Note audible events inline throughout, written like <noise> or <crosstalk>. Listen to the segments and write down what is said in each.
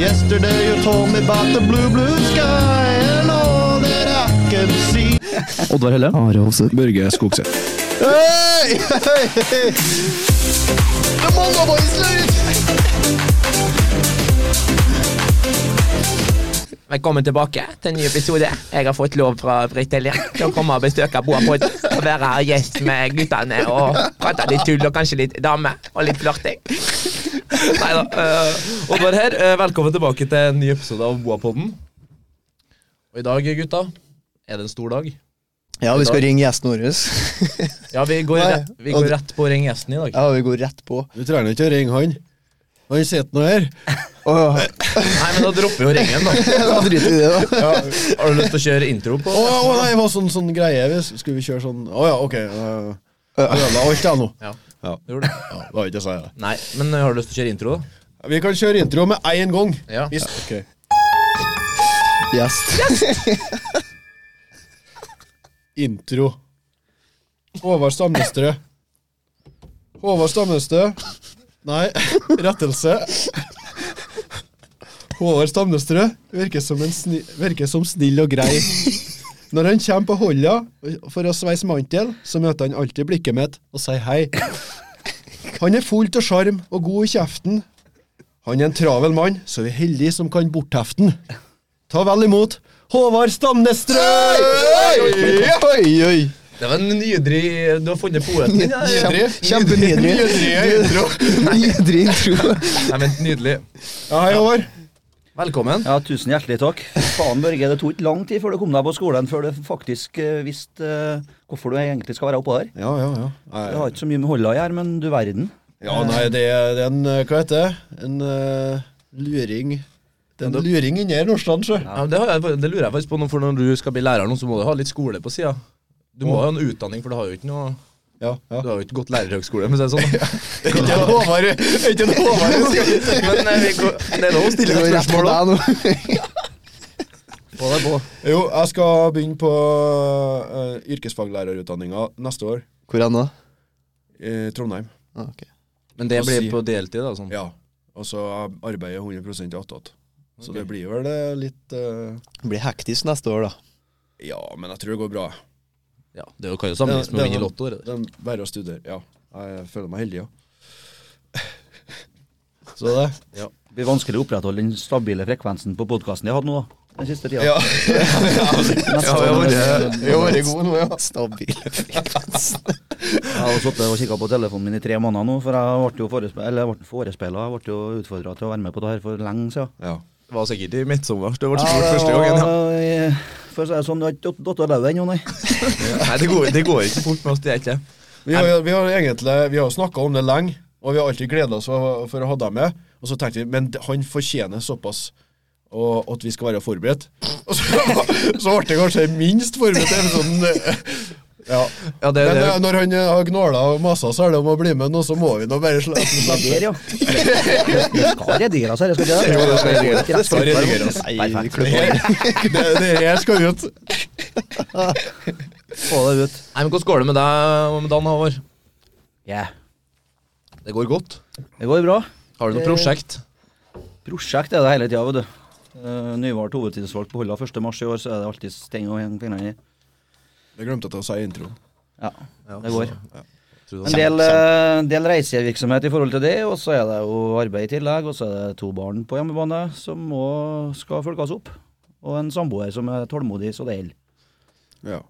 Yesterday you told me about the blue, blue sky and all that I can see. <laughs> Oddvar Helle. Are Hofseth. Børge Skogseth. Hey! Hey! Hey! The Mongo Boys! Velkommen tilbake til en ny episode. Jeg har fått lov fra Britt Elje til å komme og besøke Boapod og være gjest med guttene og prate litt tull og kanskje litt dame og litt flørting. Nei da. Uh, Oddvar her. uh, velkommen tilbake til en ny episode av Boapodden. Og i dag, gutta, er det en stor dag. Ja, vi skal ringe gjesten vår. Ja, vi går, rett, vi går rett på å ringe gjesten i dag. Ja, vi går rett på. Du trenger ikke å ringe han. Han sett noe her. Åh, Nei, men da dropper jo ringen, da. da driter vi i det, da. Har du lyst til å kjøre intro på? Å oh, nei, det var sånn, sånn greie. Vi- Skulle vi kjøre sånn Å ja, ok. Uh, Ødela alt, jeg nå. Ja, Ja. du gjorde det. Ja, det var ikke så jeg. Nei, men har du lyst til å kjøre intro, da? Vi kan kjøre intro med én gang. Ja. Hvis, ok. yes. <laughs> Intro. Håvard Stamnestrø. Håvard Stamnestrø. Nei, <laughs> rettelse. Håvard Stamnestrø virker som, en sni, virker som snill og grei. Når han kommer på Holla for å sveise mantel, så møter han alltid blikket mitt og sier hei. Han er full av sjarm og god i kjeften. Han er en travel mann, så vi er heldige som kan borthefte han. Ta vel imot Håvard Stamnestrø! Oi, oi, oi. Det var en nydelig Du har funnet poeten din. Ja, ja. Nydelig. Kjempenydelig. <laughs> Nydelig intro. Nei, men Nydelig. Ja, hei, Håvard. Velkommen. Ja, tusen hjertelig takk. Faen, Børge, det tok ikke lang tid før du kom deg på skolen, før du faktisk eh, visste uh, hvorfor du egentlig skal være oppå der. Ja, ja, ja. Nei, Det har ikke så mye med holda å gjøre, men du verden. ja, nei det, er, det er en eh, Hva heter det? En uh, luring Det er en luring inni her, Nordstrand, sjø. Ja, men det, jeg, det lurer jeg faktisk på, for når du skal bli lærer nå, så må du ha litt skole på sida. Du må ha en utdanning, for du har jo ikke noe Ja, ja. Du har jo ikke gått lærerhøgskole, men <laughs> det er sånn. er Ikke en Håvard Ikke en Håvard Men eh, vi går, det er lov å stille et spørsmål òg. Få deg på. Jo, jeg skal begynne på uh, yrkesfaglærerutdanninga neste år Hvor den da? i Trondheim. Ah, ok. Men det blir si. på deltid, da? sånn. Ja. Og så arbeider jeg 100% attåt. Så det blir vel eh, litt eh, Det blir hektisk neste år, da. Ja, men jeg tror det går bra. Ja, Det kan jo sammenlignes med å vinne Lotto. det? Er bare å studere. Ja. Jeg føler meg heldig, ja. <laughs> Så det. Det blir vanskelig å opprettholde den stabile frekvensen på podkasten jeg har hatt nå. Den siste tida. Ja. <laughs> Ja, vi har vært- gode nå, ja. Stabile frekvens. Jeg har sittet og kikka på telefonen min i tre måneder nå, for jeg ble jo jeg ble forespeila. Jeg ble jo utfordra til å være med på det her for lenge siden. ja. Det var sikkert i midtsommer. Det ble spurt ja, første gangen. Ja. var, For å si det sånn, du har ikke datt av lauvet ennå, nei. <laughs> Nei, det går, det går ikke fort med oss, det er ikke det. Vi har, vi har egentlig Vi har snakka om det lenge, og vi har alltid gleda oss for, for å ha deg med. Og så tenkte vi men han fortjener såpass og at vi skal være forberedt. <laughs> Og så, så ble det kanskje minst forberedt episoden. Ja. Ja, det, Men det, eh, når han eh, har gnåla og masa så er det om å bli med nå, så må vi nå bare slippe Der, ja. Det skal redigeres her, skal ikke det? Skal redigeres. Det skal redigeres. Det, det, det her skal ut. Få det ut. Nei, men Hvordan går det med deg og med Dan Håvard? Yeah. Det går godt. Det går bra. Har du noe Det- prosjekt? Prosjekt er det hele tida, vet du. Uh, Nyvalgt hovedtidsvalg på Holla 1. mars i år, så er det alltid ting å henge fingrene i. Det glemte jeg å si i introen. Ja, det går. En del, eh, del reisevirksomhet i forhold til det, og så er det jo arbeid i tillegg. Og så er det to barn på hjemmebane som må, skal følges opp. Og en samboer som er tålmodig, så det holder. Ja.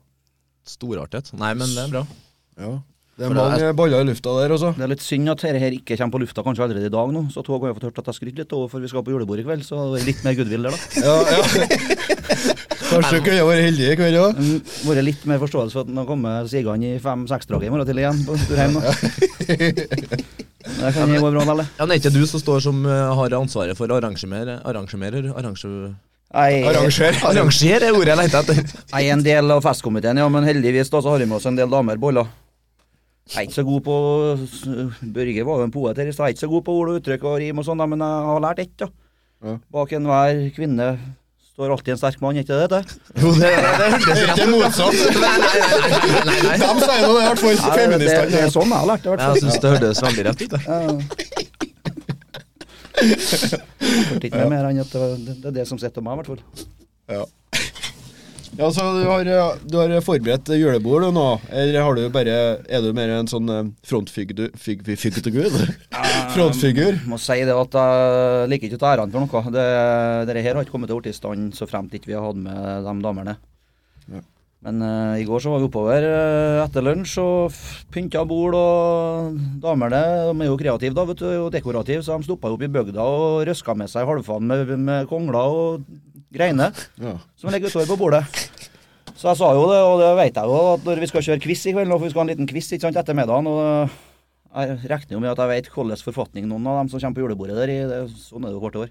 Storartet. Nei, men det er bra. ja. Det er det mange baller i lufta der, altså. Det er litt synd at dette her ikke kommer på lufta kanskje allerede i dag nå. Så Tog har jeg fått hørt at jeg skryter litt over for vi skal på julebord i kveld, så det er litt mer goodwill der, da. <laughs> Ja, ja. Kanskje du kunne vært heldig i kveld òg? Mm, Vært litt mer forståelse for at han har kommet sigende i fem-seks-draget i morgen til igjen på tur hjem. Det kan gå bra, eller? Ja, men Er ikke du som står som eh, har ansvaret for å arrangere Arrangerer? Arranger... Nei, Arranger. Arranger er ordet jeg leter etter. Jeg er en del av festkomiteen, ja, men heldigvis da så har vi med oss en del damer, boller. Jeg er ikke så god på Børge var jo en poet her i stad. Jeg er ikke så god på ord og uttrykk og rim og sånn, men jeg har lært ett, da. Ja. Bak enhver kvinne står alltid en sterk mann, er ikke det det? Jo, det, det, <laughs> det er Ikke motsatt. Nei, nei, nei. nei, nei, nei. De sier nå det, i hvert fall. Det, det, Feministene. det er sånn jeg har lært det, i hvert Jeg syns det hørtes veldig rett ut. det. Ja. Hørte ikke mer enn at det, det, det er det som sitter om meg, i hvert fall. Ja. Ja, så du har, eh, du har forberedt julebord nå, eller har du bare Er du mer en sånn eh, frontfigur fig, fig, <laughs> figur? Må si det at jeg liker ikke å ta æren for noe. Det, dette her har ikke kommet til å bli i stand så fremt ikke vi har hatt med de damene. Ja. Men uh, i går så var vi oppover uh, etter lunsj og pynta bord, og damene de er jo kreative da, vet du, og dekorative, så de stoppa opp i bygda og røska med seg halvfaen med, med kongler og greiner Ja. som ligger utover på bordet. Så jeg sa jo det, og det vet jeg jo, at når vi skal kjøre quiz i kveld, nå, for vi skal ha en liten quiz ikke sant, etter middagen, og jeg regner jo med at jeg vet hvordan forfatning noen av dem som kommer på julebordet der, i, det, sånn er det jo hvert år.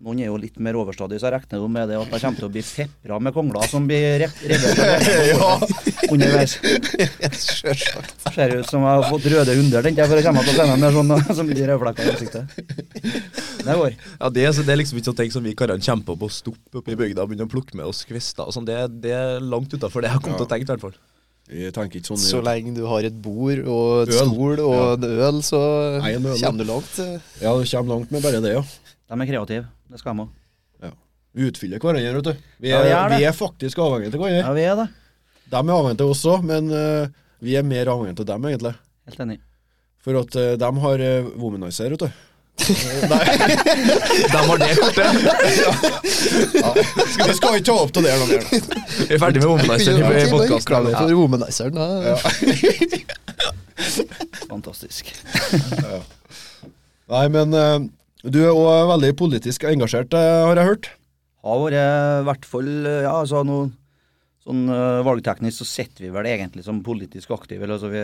Noen er jo litt mer overstadige, så jeg regner jo med det at jeg kommer til å bli pepra med kongler som blir re- revet underveis. Sjølsagt. Ser ut som jeg har fått røde hunder, tenkte jeg, for å komme på scenen med sånn, som blir rødflekker i ansiktet. Det går. Ja, det, så det er liksom ikke sånne ting som vi karene kjemper på å stoppe oppe i bygda og begynne å plukke med oss kvister og sånn. Det, det er langt utafor det jeg har kommet til å tenke, i hvert fall. Ikke sånn. Så lenge du har et bord og et Øl. stol og en øl, så en øl, kommer du langt. Ja, du kommer langt med bare det, ja. De er kreative. Det skal de ha. Vi utfyller hverandre, vet du. Vi Ja, er, vi er vi er faktisk avhengige av hverandre. Ja, vi er det. De er avhengige av oss òg, men uh, vi er mer avhengige av dem, egentlig. Helt enig. For at uh, de har uh, womanizer, vet du. <laughs> Nei. De har det kortet. Vi skal ikke ta opp til det noe mer. Vi er ferdig med Womanizeren i podkasten. For womanizeren. da. Fantastisk. Nei, men eh, du er òg veldig politisk engasjert, eh, har jeg hørt. Har vært i hvert fall eh, Ja, altså noe sånn eh, valgteknisk så sitter vi vel egentlig som politisk aktive. Altså vi,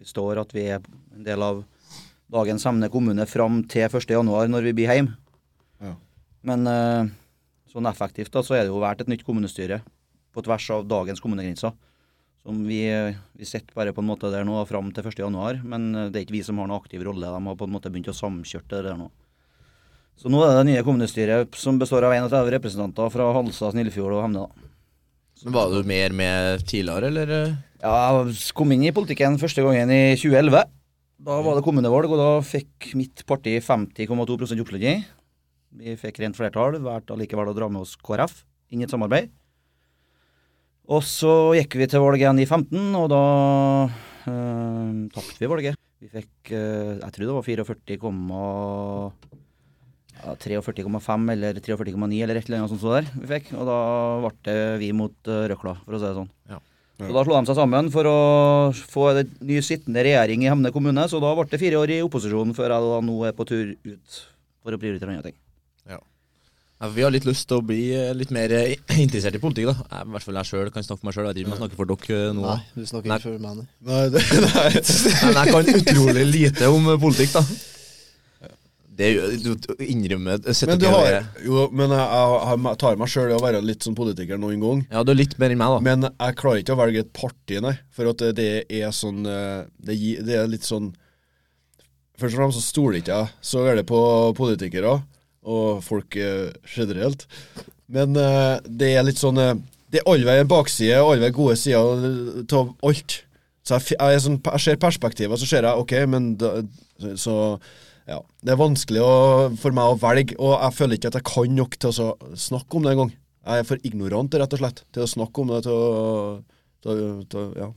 vi står at vi er en del av dagens Semne kommune fram til 1.1, når vi blir hjemme. Ja. Men sånn effektivt da, så er det jo vært et nytt kommunestyre på tvers av dagens kommunegrenser. Som vi, vi sitter bare på en måte der nå fram til 1.1, men det er ikke vi som har noen aktiv rolle. De har på en måte begynt å samkjøre det der nå. Så nå er det nye kommunestyret som består av 31 representanter fra Halsa, Snillfjord og Hemne. Var du mer med tidligere, eller? Ja, jeg kom inn i politikken første gangen i 2011. Da var det kommunevalg, og da fikk mitt parti 50,2% oppslutning. Vi fikk rent flertall, valgte allikevel å dra med oss KrF inn i et samarbeid. Og så gikk vi til valget igjen i 15, og da øh, tapte vi valget. Vi fikk, øh, jeg tror det var 44, ja, 43,5 eller 43,9 eller et eller annet sånt så der vi fikk. Og da ble det vi mot uh, røkla, for å si det sånn. Ja. Så da slo de seg sammen for å få en ny sittende regjering i Hemne kommune. Så da ble det fire år i opposisjon før jeg da nå er på tur ut for å prioritere andre ting. Ja, vi har litt lyst til å bli eh, litt mer eh, interessert i politikk, da. Jeg, I hvert fall jeg sjøl kan snakke for meg sjøl. Jeg vet ikke om jeg snakker for dere eh, nå. Nei, du snakker ikke for meg, nei. Nei, det, <laughs> nei. Men jeg kan utrolig lite om eh, politikk, da. Det er innrømmer Men du har Jo, men jeg, jeg, jeg tar meg sjøl i å være litt sånn politiker noen gang. Ja, du er litt mer enn meg, da. Men jeg klarer ikke å velge et parti, nei. For at det, det er sånn eh, det, det er litt sånn Først og fremst så stoler ikke jeg så veldig på politikere og folk eh, generelt. Men eh, det er litt sånn Det er alle en bakside og allvei gode sider av alt. Så jeg, jeg, er sånn, jeg ser perspektivet, og så ser jeg OK, men da, så ja, Det er vanskelig å, for meg å velge, og jeg føler ikke at jeg kan nok til å snakke om det engang. Jeg er for ignorant, rett og slett, til å snakke om det. Til å, til, til, ja.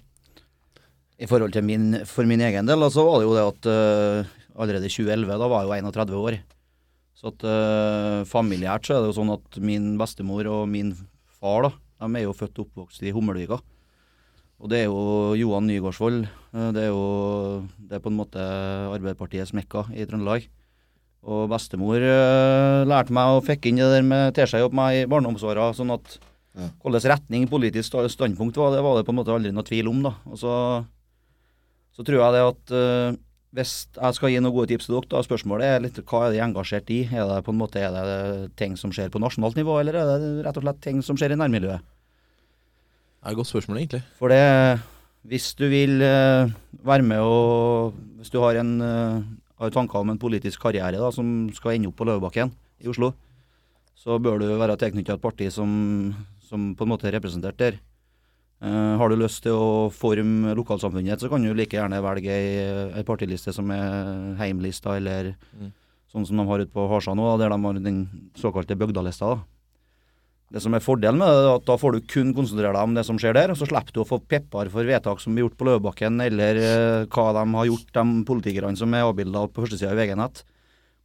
I forhold til min, For min egen del så var det jo det at uh, allerede i 2011, da var jeg jo 31 år. Så at uh, familiært så er det jo sånn at min bestemor og min far da, de er jo født og oppvokst i Hummelvika. Og det er jo Johan Nygaardsvold. Øh, Det er jo det er på en måte Arbeiderpartiets mekka i Trøndelag. Og bestemor øh, lærte meg og fikk inn det der med teskje opp meg i barndomsåra. Sånn at Ja. hvilken retning politisk standpunkt var, det var det på en måte aldri noe tvil om. da. Og så så tror jeg det at uh, hvis jeg skal gi noen gode tips til dere, da spørsmålet er litt hva er de engasjert i? Er det på en måte er det ting som skjer på nasjonalt nivå, eller er det rett og slett ting som skjer i nærmiljøet? Det er et godt spørsmål, egentlig. For det, hvis du vil eh, være med og Hvis du har en eh, har tanker om en politisk karriere da, som skal ende opp på Løvebakken i Oslo, så bør du være tilknyttet et parti som, som på en måte er representert der. Uh, har du lyst til å forme lokalsamfunnet, så kan du like gjerne velge ei, ei partiliste som er heimlista, eller Mm. Sånn som de har ute på Harsa nå, der de har den såkalte bygdalista. da. Det som er fordelen med det, er at da får du kun konsentrere deg om det som skjer der, og så slipper du å få pepper for vedtak som blir gjort på Løvebakken, eller eh, hva de har gjort, de politikerne som er avbilda på førstesida i VG-nett.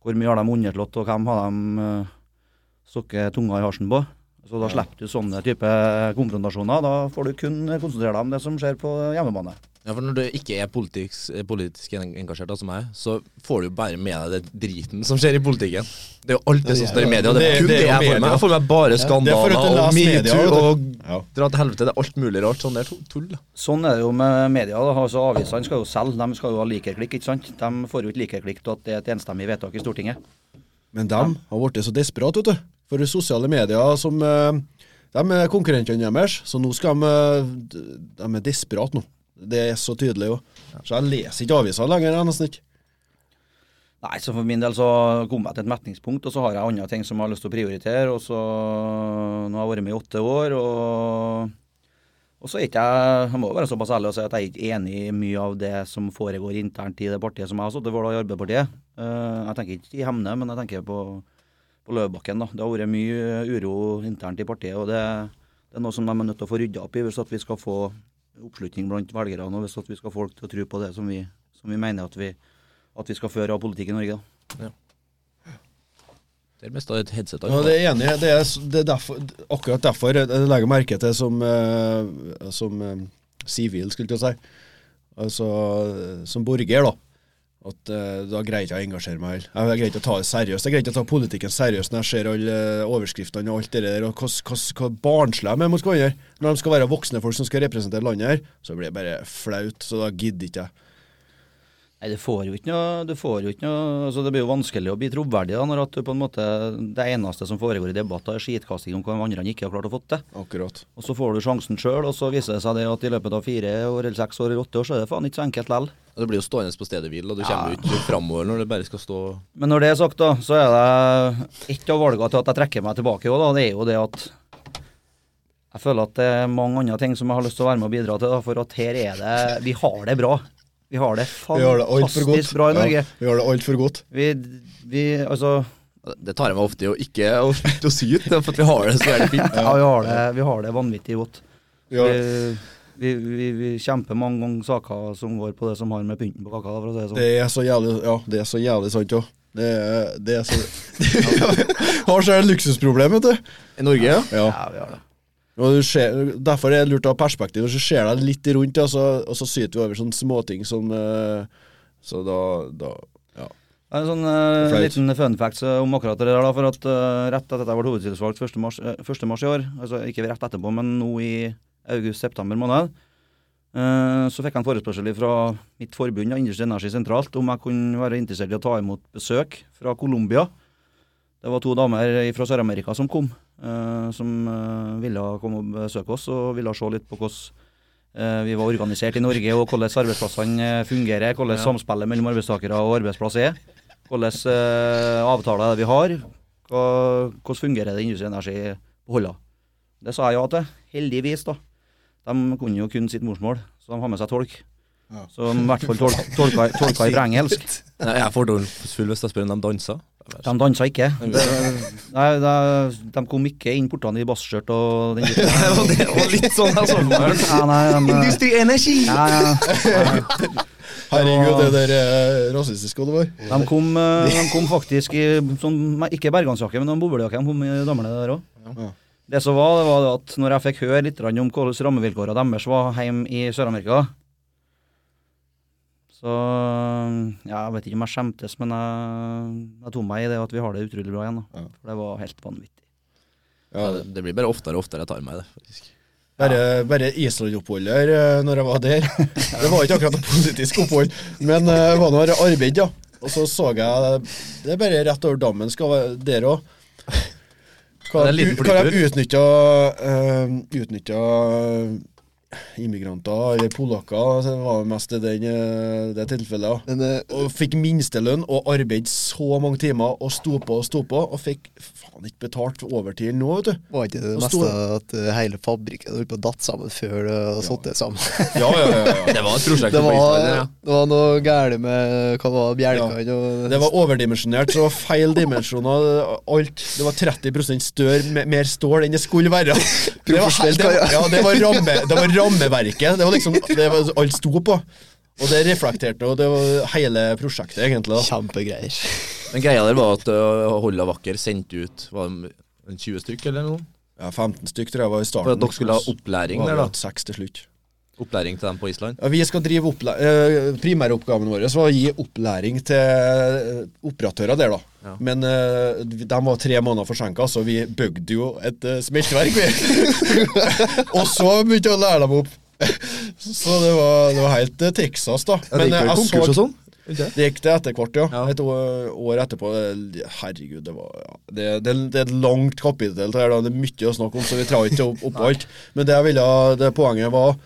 Hvor mye har de underslått, og hvem har de uh, stukket tunga i halsen på? Så da slipper du sånne type konfrontasjoner. Da får du kun konsentrere deg om det som skjer på hjemmebane. Ja, for Når du ikke er politisk, politisk engasjert, som jeg, så får du jo bare med deg den driten som skjer i politikken. Det er jo alt det som står i media. Det er kun Det- jeg får med. Jeg får med bare er skandaler ja, og media, metoo og Ja. dra til helvete. Det er alt mulig rart. Sånn det er tull. Sånn er det jo med media. da. Altså Avisene skal jo selge, de skal jo ha likerklikk, ikke sant. De får jo ikke likerklikk til at det er et enstemmig vedtak i Stortinget. Men de har blitt så desperate, vet du. For sosiale medier som eh, De er konkurrentene deres, så nå skal de eh, De er desperate nå. Det er så tydelig jo. Så jeg leser ikke aviser lenger, jeg nesten ikke. Nei, så for min del så kom jeg til et metningspunkt, og så har jeg andre ting som jeg har lyst til å prioritere. Og så Nå har jeg vært med i åtte år, og og så er ikke jeg Jeg må være såpass ærlig og si at jeg er ikke enig i mye av det som foregår internt i det partiet som jeg har sittet for, i Arbeiderpartiet. Eh, jeg tenker ikke i Hemne, men jeg tenker på, på Løvebakken. da. Det har vært mye uro internt i partiet, og det, det er noe som de er nødt til å få rydda opp i hvis at vi skal få oppslutning blant velgerne, og hvis at vi skal folk til å tro på det som vi, som vi mener at vi, at vi skal føre av politikk i Norge. da. Det er mest av et headset. Ja, det er enig. Det er, det er derfor, akkurat derfor jeg legger merke til som eh, som eh, sivil, skulle jeg si. Altså eh, som borger, da. At uh, Da greier ikke å engasjere meg. Jeg greier ikke å ta det seriøst. Jeg greier ikke å ta politikken seriøst når jeg ser alle eh, overskriftene og alt det der, og hvor barnslige de er mot hverandre. Når de skal være voksne folk som skal representere landet her, så blir det bare flaut. Så da gidder ikke jeg. Nei, det får jo ikke noe, det får jo ikke noe altså Det blir jo vanskelig å bli troverdig da, når at du på en måte det eneste som foregår i debatter, er skitkasting om hva de andre ikke har klart å få til. Akkurat. Og så får du sjansen sjøl, og så viser det seg det at i løpet av fire år eller seks år eller åtte år, så er det faen ikke så enkelt lell. Og Det blir jo stående på stedet hvil, og du kommer jo ikke framover når det bare skal stå Men når det er sagt, da, så er det ett av valgene til at jeg trekker meg tilbake òg, da. Det er jo det at jeg føler at det er mange andre ting som jeg har lyst til å være med og bidra til. Da, for at her er det Vi har det bra. Vi har det fantastisk bra i Norge. Ja, vi har det altfor godt. Vi, vi Altså Det tar jeg meg ofte i å ikke å slutte å syte, for at vi har det så jævlig fint. Ja, vi har det, vi har det vanvittig godt. Vi Vi, vi, vi, kjemper mange ganger saker som går på det som har med pynten på kaka, for å si det sånn. Det er så jævlig Ja, det er så jævlig sant òg. Det, det er så <laughs> Har så et luksusproblem, vet du. I Norge, ja. Ja. Ja, vi har det. Og ser, derfor er det lurt å ha perspektiv. Og så ser deg litt rundt, og så, og så syter vi over sånne småting som eh, Så da, da Ja. En sånn uh, liten fun facts eh, om akkurat det der, da, for at uh, rett etter at jeg ble hovedtillitsvalgt 1. Mars, 1. mars i år, altså ikke rett etterpå, men nå i august-september måned, så fikk jeg en forespørsel fra mitt forbund, Industri Energi sentralt, om jeg kunne være interessert i å ta imot besøk fra Colombia. Det var to damer fra Sør-Amerika som kom, som eh, ville komme og besøke oss og ville se litt på hvordan eh, vi var organisert i Norge, og hvordan arbeidsplassene eh, fungerer, hvordan samspillet mellom arbeidstakere og arbeidsplass er. Hvordan uh, avtaler er vi har, hvordan fungerer det Industri Energi på Holla. Det sa jeg ja til, heldigvis da. De kunne jo kun sitt morsmål, så de har med seg tolk. Så de i hvert fall tolka, tolka, tolka i <laughs> engelsk. Jeg er fordomsfull hvis jeg spør om de danser. De dansa ikke. Nei, de, de kom ikke inn portene i basskjørt og den <laughs> biten. det var litt sånn jeg så for meg. Nei, Industri Energi! ja, ja. <laughs> Herregud, det der rasistiske rasistisk òg, det var. De kom, eh, de kom faktisk i sånn, ikke bergansjakke, men en boblejakke. De kom i damene der òg. Ja. Det som var, det var at når jeg fikk høre litt om hvordan rammevilkårene deres var hjemme i Sør-Amerika Så ja, jeg vet ikke om jeg skjemtes, men jeg, jeg tok meg i det at vi har det utrolig bra igjen. Da. Ja. For det var helt vanvittig. Ja, det, det blir bare oftere og oftere jeg tar meg det, faktisk. Bare, bare Island-oppholdet eh, når jeg var der. <laughs> Det var ikke akkurat noe politisk opphold, men eh, det var noe arbeid, ja. Og så så jeg Det er bare rett over dammen skal være der òg. Hva de utnytta uh, Utnytta immigranter eller polakker. Så det var mest i den, eh, det tilfellet. Men uh, Og fikk minstelønn og arbeidet så mange timer og sto på og sto på, og fikk faen ikke betalt overtid nå, vet du. var ikke det Og meste at eh, hele fabrikken holdt på å datt sammen før det hadde satt sammen? Ja, ja, ja. ja. <laughs> Det var et prosjekt Det på var, Island, ja. det var noe galt med hva var bjelkene og Det var overdimensjonert, så feil dimensjoner. Alt. Det var 30 større, me- mer stål enn det skulle være. <laughs> Det var, det, ja, det var, ramme, det var rammeverket. Det var liksom det var, Alt sto på. Og det reflekterte, og det var hele prosjektet, egentlig. da. Kjempegreier. Men greia der var at uh, Holla Vakker sendte ut var det en 20 stykk eller noe? Ja, 15 stykk tror jeg var i starten. For at dere skulle ha opplæring der, da. hatt Seks til slutt. Opplæring til dem på Island. Vi skal drive eh, Primæroppgaven vår var å gi opplæring til eh, operatører der, da. Ja. Men eh, de var tre måneder forsinka, så vi bygde jo et uh, smelteverk, vi. <laughs> og så begynte vi å lære dem opp. <laughs> så det var, det var helt Texas, da. Ja, det gikk vel konkurs og sånn? Det? Gikk det etter hvert, ja. Ja. Et år, år etterpå. Herregud, det var ja. det, det, det er et langt kapittel. Det er, da. det er mye å snakke om, så vi drar ikke opp, opp <laughs> alt. Men det jeg ville, det poenget var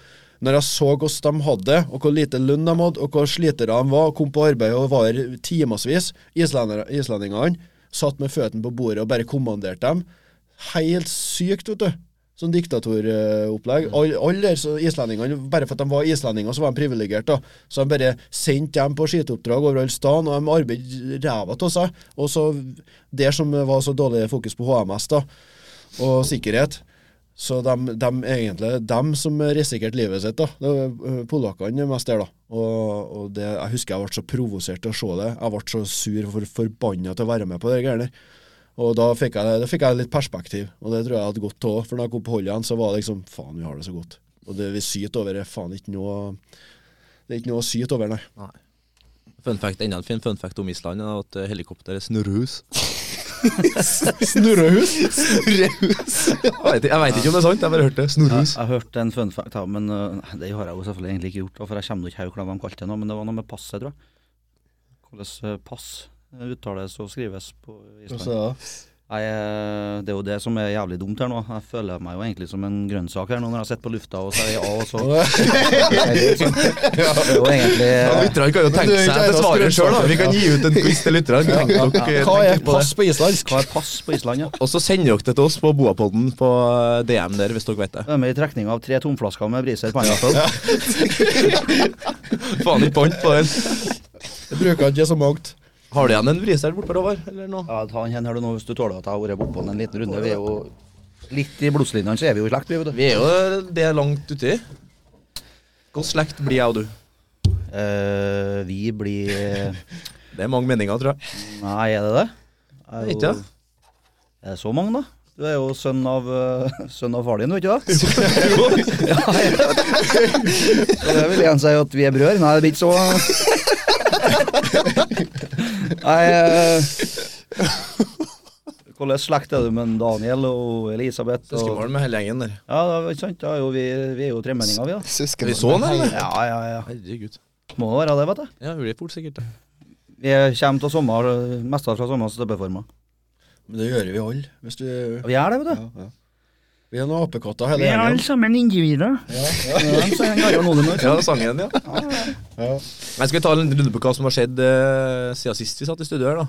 når jeg så hvordan de hadde det, og hvor lite lønn de hadde, og hvor slitere de var, og kom på arbeid og var timevis Islendingene satt med føttene på bordet og bare kommanderte dem. Helt sykt, vet du. Sånn diktatoropplegg. Alle all islendingene, bare for at de var islendinger, så var de privilegerte. Så de bare sendte dem på skitoppdrag over all staden, og de arbeidet ræva av seg. Og så der som var så dårlig fokus på HMS da, og sikkerhet. Så de, de egentlig dem som risikerte livet sitt, da. Det øh, polakkene mest der, da. Og, og det, jeg husker jeg ble så provosert til å se det. Jeg ble så sur og for, forbanna til å være med på det greiene der. Og da fikk, jeg, da fikk jeg litt perspektiv, og det tror jeg hadde gått òg. For når jeg kom på hold igjen, så var det liksom Faen, vi har det så godt. Og det vi syter over, er faen ikke noe Det er ikke noe å syte over, nei. Fun fact, enda en fin fun fact om Island er at helikopteret snurrer er <laughs> snurrehus. Snurrehus? Jeg vet, ikke om det er sant, jeg har bare hørt det. Snurrehus. Snurrehus. jeg hørte en fun fact, men uh, det har jeg jo selvfølgelig egentlig ikke gjort. For jeg kommer ikke hva de kalte det nå, men det var noe med passet, tror jeg. Hvordan øh, pass uttales og skrives på Island. Altså, Nei, eh, det er jo det som er jævlig dumt her nå. Jeg føler meg jo egentlig som en grønnsak her nå når jeg sitter på lufta og sier ja, og så <laughs> Det er jo egentlig Ja, Lytterne kan jo tenke seg Det svaret sjøl, da. Vi kan gi ut en quiz til lytterne. Hva er på pass på islandsk? Hva er pass på Island, ja? Og så sender dere det til oss på Boapodden på eh, DM der, hvis dere vet det. Det er med i trekning av tre tomflasker med Briser Pineapple. <laughs> Faen ikke pant på den. Det bruker ikke så mangt. Har du igjen en vriser bortpå Håvard? Eller noe? Ja, ta den her du nå hvis du tåler at jeg har vært bortpå en liten runde. Vi er jo litt i blodslinjene, så er vi jo i slekt, vi, vet du. Vi er jo det langt uti. Hvilken slekt blir jeg og du? Eh, vi blir Det er mange meninger, tror jeg. Nei, er det det? Er ikke. Er det så mange, da? Du er jo sønn av, uh, sønn av far din, ikke <laughs> det? ja, vet det. Så det vil igjen si at vi er brødre. Nei, det blir ikke så Nei eh, <laughs> Hvordan slekt er du med Daniel og Elisabeth? Og, Søskenbarn med hele gjengen der. ja, det er sant? Er jo vi, vi er jo tremenninger, vi, da. Søskenbarn. Vi vi sånn, eller? Ja, ja, ja. Herregud. Må jo være det, vet du. Ja, det blir fort sikkert det. Vi kommer til sommer, mest fra sommerens støpeformer. Men det gjør vi alle. Hvis du Vi er det, vet du. ja, ja. Vi er noen apekotter hele Vi er alle sammen individer. Ja, ja. ja, det jo noe Ja, ja. Ja. Men skal vi ta en runde på hva som har skjedd eh, siden sist vi satt i studio her, da?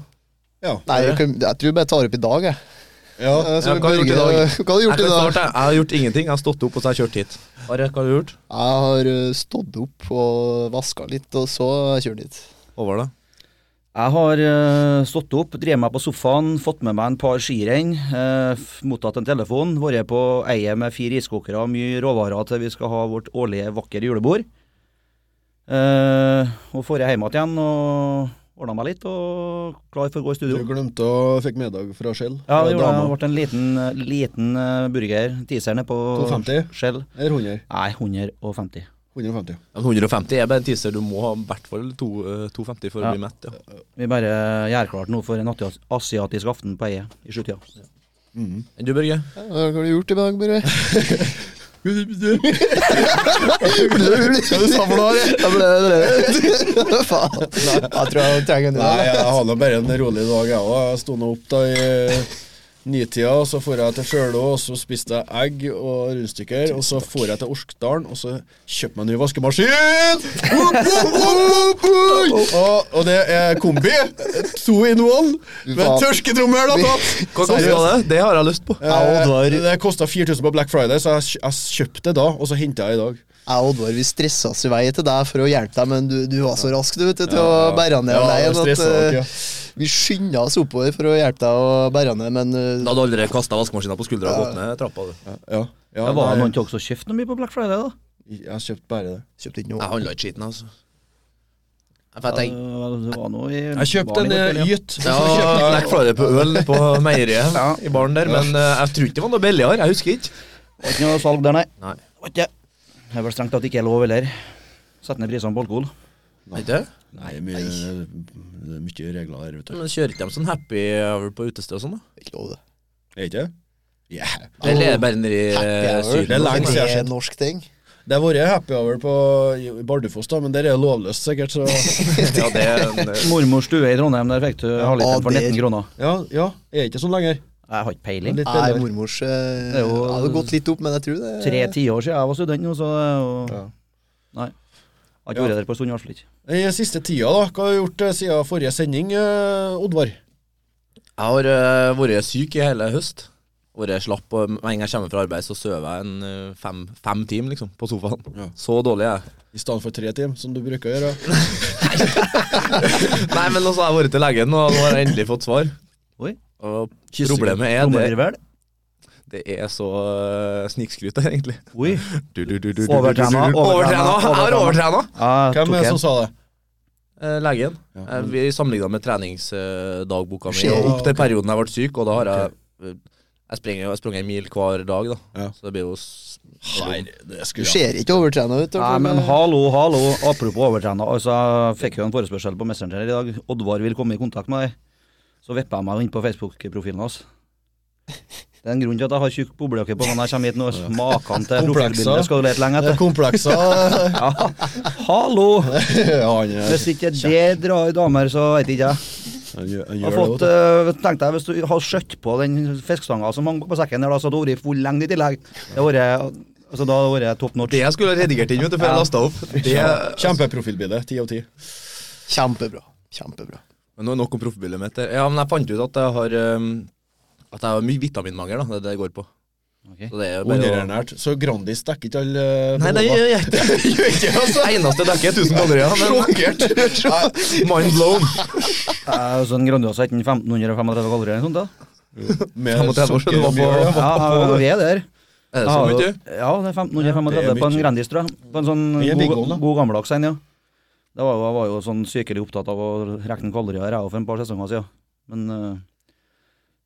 Ja. Nei, jeg, jeg tror jeg bare tar opp i dag, jeg. ja. Eh, Så Ja, hva har du gjort i dag? <laughs> Hva har du gjort i dag? starte. Jeg har gjort ingenting. Jeg har stått opp og så har jeg kjørt hit. Are, hva har du gjort? Jeg har eh, stått opp og vaska litt, og så har jeg kjørt var det? Jeg har eh, stått opp, drevet meg på sofaen, fått med meg en par skirenn, eh, mottatt en telefon, vært på eiet med fire iskokere og mye råvarer til vi skal ha vårt årlige vakre julebord. Eh, og får jeg hjem igjen og ordna meg litt og klar for å gå i studio. Du glemte å fikk middag fra Shell. Ja, det gjorde jeg. ble en liten, liten eh, burger, teaser nede på 250? Shell. Eller 100? Nei, 150. 150. Ja, 150 er bare en teaser. Du må ha i hvert fall eh, 250 for Ja. å bli mett. Ja. Vi bare gjør klart nå for en asiatisk aften på eie i sjutida. Mhm. Enn du, Børge? Ja, Hva har du gjort i dag, Børge? <laughs> Hva du <laughs> sa for noe? Are? Jeg ble det. <laughs> Faen. Jeg tror jeg trenger en Nei, ny. jeg har nå bare en rolig dag, jeg òg. Jeg sto nå opp da i nitida, og så for jeg til Sjølå, og så spiste jeg egg og rundstykker. Og så for jeg til Orskdalen, og så kjøpte meg en ny vaskemaskin! Og, og det er kombi. To in one. Med tørsketrommel og tatt. <laughs> Hva koster det? Det har jeg lyst på. Ja, Eh, Det kosta 4000 på Black Friday, så jeg, jeg kjøpte det da, og så henta jeg i dag. Jeg og Oddvar vi stressa oss i vei til deg for å hjelpe deg, men du, du var så rask du, til å bære ned Ja, alene at eh, nok, ja. vi skynda oss oppover for å hjelpe deg å bære ned, men eh, Da hadde du allerede kasta vaskemaskina på skuldra og gått ned trappa. du. Ja, ja, ja, Det var nei, noen av dere som kjøpte noe mye på Black Friday, da? Jeg har kjøpt bare det. kjøpte ikke noe. Jeg handla ikke skiten, altså. Jeg det Jeg kjøpte en går eh, ja. Black Friday på øl på meieriet Ja. i baren der, men eh, jeg tror ikke det var noe billigere. Jeg husker ikke. Det var ikke noe salg der, nei. Nei. Det var ikke. Det er vel strengt tatt ikke lov heller. Sette ned prisene på alkohol. Ikke det? Nei, mye, det er mye regler der, vet du. Men kjører ikke de sånn happy hour på utested og sånn, da? Ikke lov, det. Er ikke det? Yeah. Eller er det bare nedi. Syden? Det er lenge Det siden er jeg en norsk ting. Det har vært happy hour på Bardufoss, da, men der er det lovløst, sikkert. Så <laughs> Ja, det er en, Mormors stue i Trondheim, der fikk du halvliteren for 19 kroner. ja, ja, er ikke sånn lenger. Jeg har ikke peiling. Litt Nei, bedre. mormors uh, Det er jo- hadde gått litt opp, men jeg tror det Tre tiår siden jeg var student nå, så det er jo Ja. Nei. Jeg har ikke vært der på en stund, i hvert fall ikke. I siste tida, da, hva har du gjort eh, siden forrige sending, eh, Oddvar? Jeg har eh, vært syk i hele høst. Vært slapp, og med en gang jeg kommer fra arbeid, så sover jeg en eh, fem, fem timer liksom, på sofaen. Ja. Så dårlig er jeg. I stedet for tre timer, som du bruker å gjøre. <laughs> Nei, men også har jeg vært til legen, og nå har jeg endelig fått svar. Oi. Og problemet er det, det er så uh, snikskryt der, egentlig. Oi. <laughs> Du, du, du, du, du, Overtrena, du. overtrena! Hvem er det som sa det? Eh, legen. Ja, Eh, vi sammenligna med treningsdagboka mi opp til perioden jeg ble syk, og da har jeg Jeg springer jeg sprang en mil hver dag, da. Ja. Så det blir jo Nei, det Du skulle Du ser ikke overtrena ut. Nei, men hallo, hallo. Apropos overtrena. Altså, jeg fikk jo en forespørsel på Messenger i dag. Oddvar vil komme i kontakt med deg. Så vippa jeg meg inn på Facebook-profilen hans. Det er en grunn til at jeg har tjukk boblejakke på når jeg kommer hit nå. Maken til profilbilde skal du lete lenge Det er etter. <laughs> komplekser. Ja, hallo! <laughs> Hvis ikke det drar damer, så veit ikke jeg. Jeg har fått, uh, tenk deg hvis du har skjøtt på den fiskestanga som hang på sekken der, så hadde det vært full lengde i tillegg. Det har vært altså, da hadde det vært notch. Det jeg skulle ha redigert inn vet du, før jeg lasta opp. Det. Kjempeprofilbilde. Ti av ti. Kjempebra. Kjempebra. Men nå er nok om proffbildet mitt. der. Ja, men jeg fant ut at jeg har um, At jeg har mye vitaminmangel. da, Det er det jeg går på. Ok. Så det er bare å Så Grandis dekker ikke alle Nei, det gjør jeg ikke. det, altså. <laughs> Eneste dekker er 1000 kalorier. Sjokkert. <laughs> mind blown. <laughs> Sånn Grandiosa uten 1535 kalorier eller noe sånt. da. Med 35 år siden du var på- mjøl, ja. Vi er der. Er det så mye? Ja, det er 1535 Ja, er på en. Grandis, tror jeg. På en sånn god, god gammeldags en, ja. Det var, jo- jeg var jo sånn sykelig opptatt av å regne kalorier jeg for en par sesonger siden. Men eh,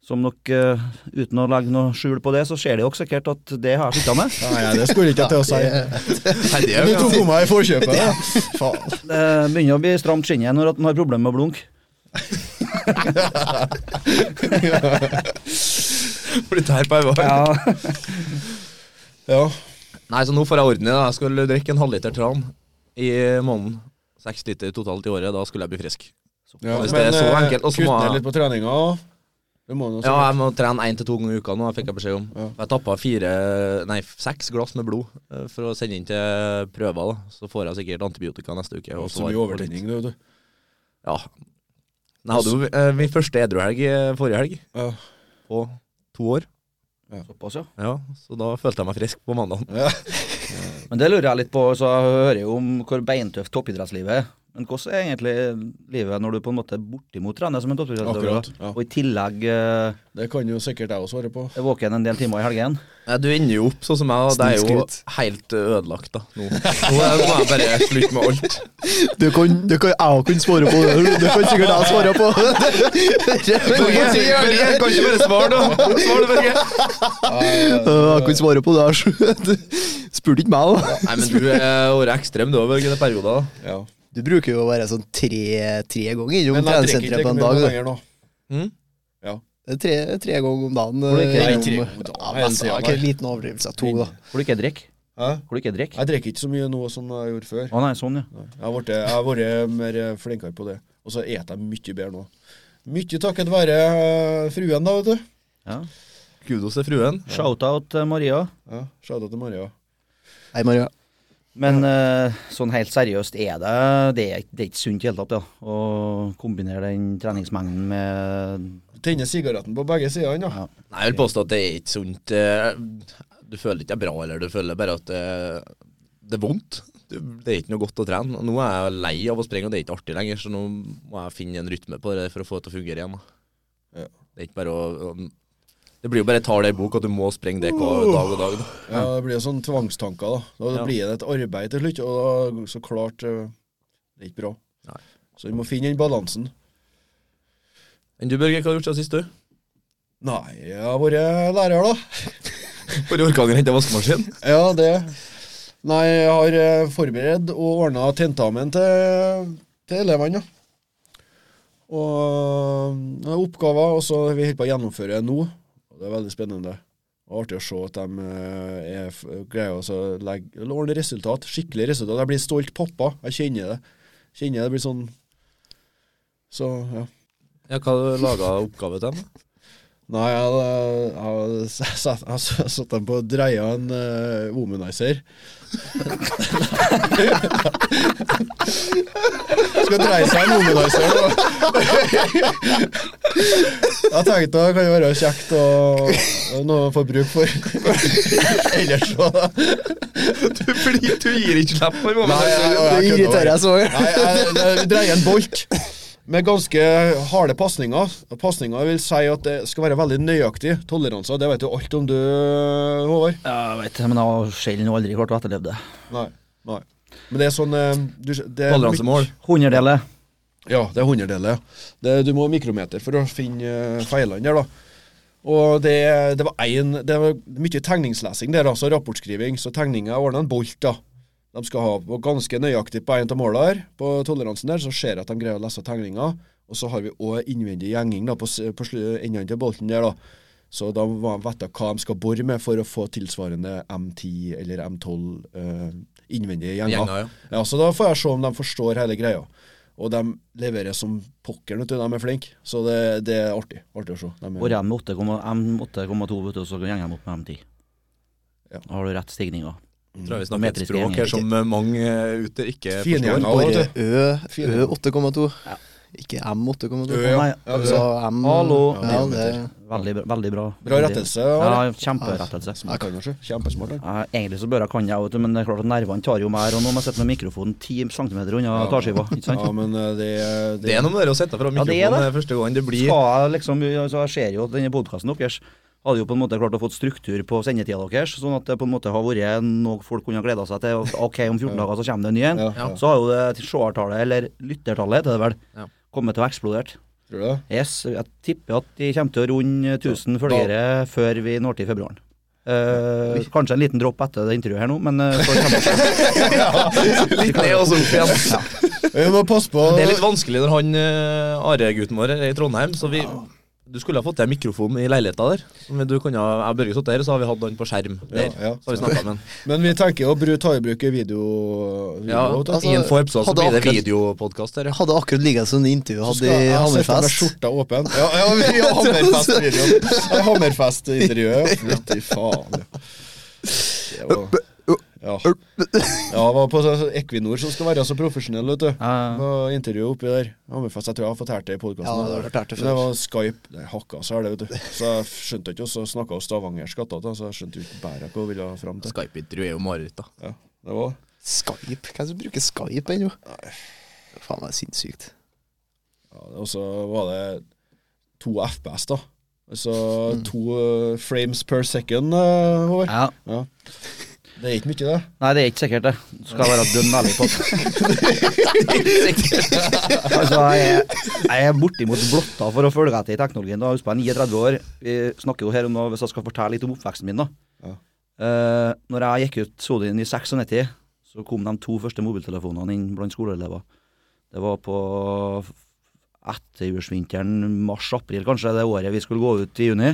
som nok, uh, uten å legge noe skjul på det, så ser det jo sikkert at det har jeg slutta med. Nei, nei, det skulle ikke jeg til å si. <laughs> Du tok på meg i forkjøpet. <laughs> ja. Faen. Det begynner å bli stramt skinnet når at en har problemer med å blunke. <laughs> blitt her på vår. Ja. Ja. Nei, så nå får jeg orden i det. Jeg skulle drikke en halvliter tran i måneden. Seks liter totalt i året. Da skulle jeg bli frisk. ja. Hvis det er så eh, enkelt, og så må kutt ned jeg- litt på treninga. Det må du Ja, jeg må trene én til to ganger i uka nå, fikk jeg beskjed om. Ja. Jeg tappa fire, nei, seks glass med blod eh, for å sende inn til prøver. da Så får jeg sikkert antibiotika neste uke. og Så mye overtenning, det, vet du. Ja. Jeg hadde jo eh, min første edruhelg eh, forrige helg, Ja. på to år. Såpass, ja. Ja, Så da følte jeg meg frisk på mandag. Ja. <laughs> Men det lurer jeg litt på, så jeg hører jo om hvor beintøft toppidrettslivet er. Men hvordan er egentlig livet når du på en måte er bortimot trener som en toppidrettsutøver? Ja. Og i tillegg eh, Det kan jo sikkert jeg også svare på. er våken en del timer i helgen? Ja, du ender jo opp sånn som meg, og det er jo helt ødelagt da nå. Nå er- må jeg bare slutte med alt. Det kan, det kan jeg kunne svare på. Det kan sikkert jeg svare på. Børge, kan ikke bare svare, da? Svar det, Børge. Jeg kan svare på det. <laughs> Spurte ikke meg, da. Nei, men du har vært ekstrem du òg, Børge, i perioder. Ja. Du bruker jo å være sånn tre, tre ganger innom drikker treningssenteret på en dag. da. nå. Mm? Er Tre, tre ganger om dagen. Hvor det ikke- eh, ganger Ja, ikke en liten overdrivelse. To, da. Hvor du ikke drikker? Hæ? Hvor du ikke drikker? Jeg drikker ikke så mye nå som jeg gjorde før. Å nei, sånn, ja. Jeg har vært, vært mer flinkere på det. Og så eter jeg mye bedre nå. Mye takket være eh, fruen, da, vet du. Ja. Kudos til fruen. Shout-out Maria. Ja, Shout-out til Maria. Hei, Maria. Men uh, sånn helt seriøst er det Det er, det er ikke sunt i det hele tatt, ja. Å kombinere den treningsmengden med Tenne sigaretten på begge sider, ja. Ja. Nei, jeg vil påstå at det er ikke sunt. eh, Du føler ikke det er bra, eller du føler bare at det, det er vondt. Det er ikke noe godt å trene. Nå er jeg lei av å springe, og det er ikke artig lenger, så nå må jeg finne en rytme på det for å få det til å fungere igjen. Ja. Det er ikke bare å- Det blir jo bare tall i bok at du må sprenge det dag og dag. Da. Ja, Det blir jo sånn tvangstanker, da. Da Ja. blir det et arbeid til slutt, og da, så klart eh, Det er ikke bra. Nei. Så vi må finne den balansen. Enn du, Børge, hva har du gjort siden sist, du? Nei, jeg har vært lærer, da. <laughs> I Orkanger henta vaskemaskin? Ja, det Nei, jeg har eh, forberedt og ordna tentamen til, til elevene, ja. Og er oppgaver, og så vi holder på å gjennomføre nå. Og det er veldig spennende. Og artig å se at de eh, er greier å legge, ordentlig resultat. Skikkelig resultat. Jeg blir stolt pappa. Jeg kjenner det. Kjenner det blir sånn Så, ja. Ja, hva laga oppgave til dem? Nei, jeg <laughs> s- satt, dem på å dreie en uh, womanizer. <laughs> Skal dreie seg en womanizer. <laughs> Jeg tenkte det kan jo være kjekt og noe å få bruk for. Ellers så Fordi du gir ikke slipp for Nei, jeg, jeg, Det jeg irriterer jeg så. Nei, jeg, jeg dreier en bolt med ganske harde pasninger. Pasninger vil si at det skal være veldig nøyaktig. Toleranser, det vet du alt om du, Håvard. Ja, jeg vet det, men jeg har sjelden aldri klart å etterleve det. Nei. nei. Men det er sånn eh, du, det er Toleransemål. Hundredeler. Ja, det er hundredeler. du må ha mikrometer for å finne eh, feilene der, da. Og det, det var én det var mye tegningslesing der, altså rapportskriving. Så tegninga ordna en bolt, da. De skal ha på ganske nøyaktig på en av måla her, på toleransen der, så ser jeg at de greier å lese tegninga. Og så har vi òg innvendig gjenging da, på, på enden til bolten der, da. Så da må de vite hva de skal bore med for å få tilsvarende M10 eller M12 eh, innvendige gjenger. Gjenger, ja. Ja, så da får jeg se om de forstår hele greia. Og de leverer som pokker, vet du. De er flinke. Så det, det er artig. Artig å se. De er, Og M8,2, vet du, så gjenger de opp med M10. Ja. Da har du rett stigninger. Tror jeg vi snakker et språk her som eh, mange eh, ute ikke Fingjerner forstår. Bare. Ø, Ø 8,2. Ikke M 8,2. Ja. Nei, Ja, Så. M Hallo. Ja, det Veldig, bra- veldig bra. Bra rettelse. Ja, kjemperettelse. Jeg kan kanskje. Kjempesmart. Ja, egentlig så bør jeg kan jeg, vet du, men det er klart at nervene tar jo mer. Og nå må jeg sitte med mikrofonen 10 cm unna Ja. tarskiva. Ja, men det, det, Det er noe med det å sette fra Ja, det er mikrofonen det. eh, første gang. Det blir Skal jeg liksom, altså jeg ser jo denne podkasten deres hadde jo på en måte klart å få struktur på sendetida deres, sånn at det på en måte har vært noe folk kunne ha gleda seg til. Ok, om 14 dager så kommer det en ny en. ja, Ja. ja. Så har jo det seertallet, eller lyttertallet heter det vel, Ja. kommet til å eksplodert. Tror du det? Yes, jeg tipper at de kommer til å runde 1000 følgere før vi når til februaren. Eh, kanskje en liten dropp etter det intervjuet her nå, men eh, så kommer det. <laughs> litt ned og så opp igjen. Vi må passe på Det er litt vanskelig når han eh, Are-gutten vår er i Trondheim, så vi Du skulle ha fått deg mikrofon i leiligheta der. Men du kunne ha, jeg Børge satt der, så har vi hatt den på skjerm der. Ja, ja. Så har vi snakket med. Men vi tenker å bruke, ta i bruk video, video Ja, altså, I en få så blir det akkurat- videopodkast der, ja. hadde akkurat ligget som intervju hadde i sitte med Hammerfest. skjorta åpen. Ja, ja vi har <laughs> Hammerfest-videoen. Er Hammerfest-intervjuet. ja. Fy faen. Det var, ja. <laughs> ja, jeg var på Equinor som skal være så profesjonell, vet du. Var intervju oppi der. Hammerfest, jeg tror jeg har fortalt det i Ja, podkasten. fortalt det det var Skype. Det hakka seg, det, vet du. Så jeg skjønte ikke, og så snakka hun stavangersk attåt, så jeg skjønte ikke bæret hva hun ville fram til. Skype-intervju er jo mareritt, da. Ja, det var Skype? Hvem som bruker Skype ennå? Faen, det er sinnssykt. ja, Og så var det to FPS, da. Altså Mm. to uh, frames per second, uh, Håvard. ja. Ja. Det er ikke mye, det. Nei, det er ikke sikkert, det. Skal jeg være dønn ærlig på. <laughs> altså, jeg, jeg er bortimot blotta for å følge etter i teknologien. Da. Husk på, jeg er 39 år. Vi snakker jo her om noe, hvis jeg skal fortelle litt om oppveksten min, da. Ja. Uh, når jeg gikk ut Sodin i 96, så kom de to første mobiltelefonene inn blant skoleelever. Det var på etterjulsvinteren, mars-april kanskje, det året vi skulle gå ut i juni.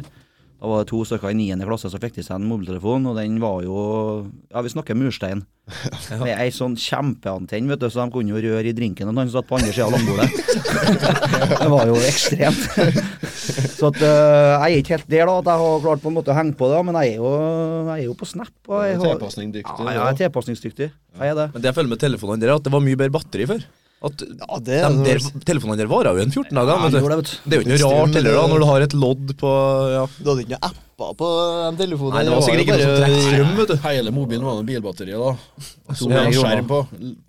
Da var det to stykker i 9. klasse som fikk til seg en mobiltelefon, og den var jo Ja, vi snakker murstein. <laughs> Med ei sånn kjempeantenn, vet du, så de kunne jo røre i drinken og han satt på andre sida av langbordet. <laughs> det var jo ekstremt. <laughs> Så at, uh, jeg er ikke helt der, da, at jeg har klart på en måte å henge på det, men jeg er jo, jeg er jo på Snap. Og jeg, har, Tilpasningsdyktig. ja, jeg er tilpasningsdyktig. Jeg er det. Men det jeg føler med telefonene der, er at det var mye bedre batteri før. At Ja, det de der, telefonene der varer jo en 14 dager. Ja, det. Det er jo ikke noe rart heller, da, når du har et lodd på ja. Du hadde ikke noen apper på den telefonen? Nei, det var sikkert ikke noe som strøm, vet du. Hele mobilen var noe bilbatteri, da. Så Ja. skjerm på,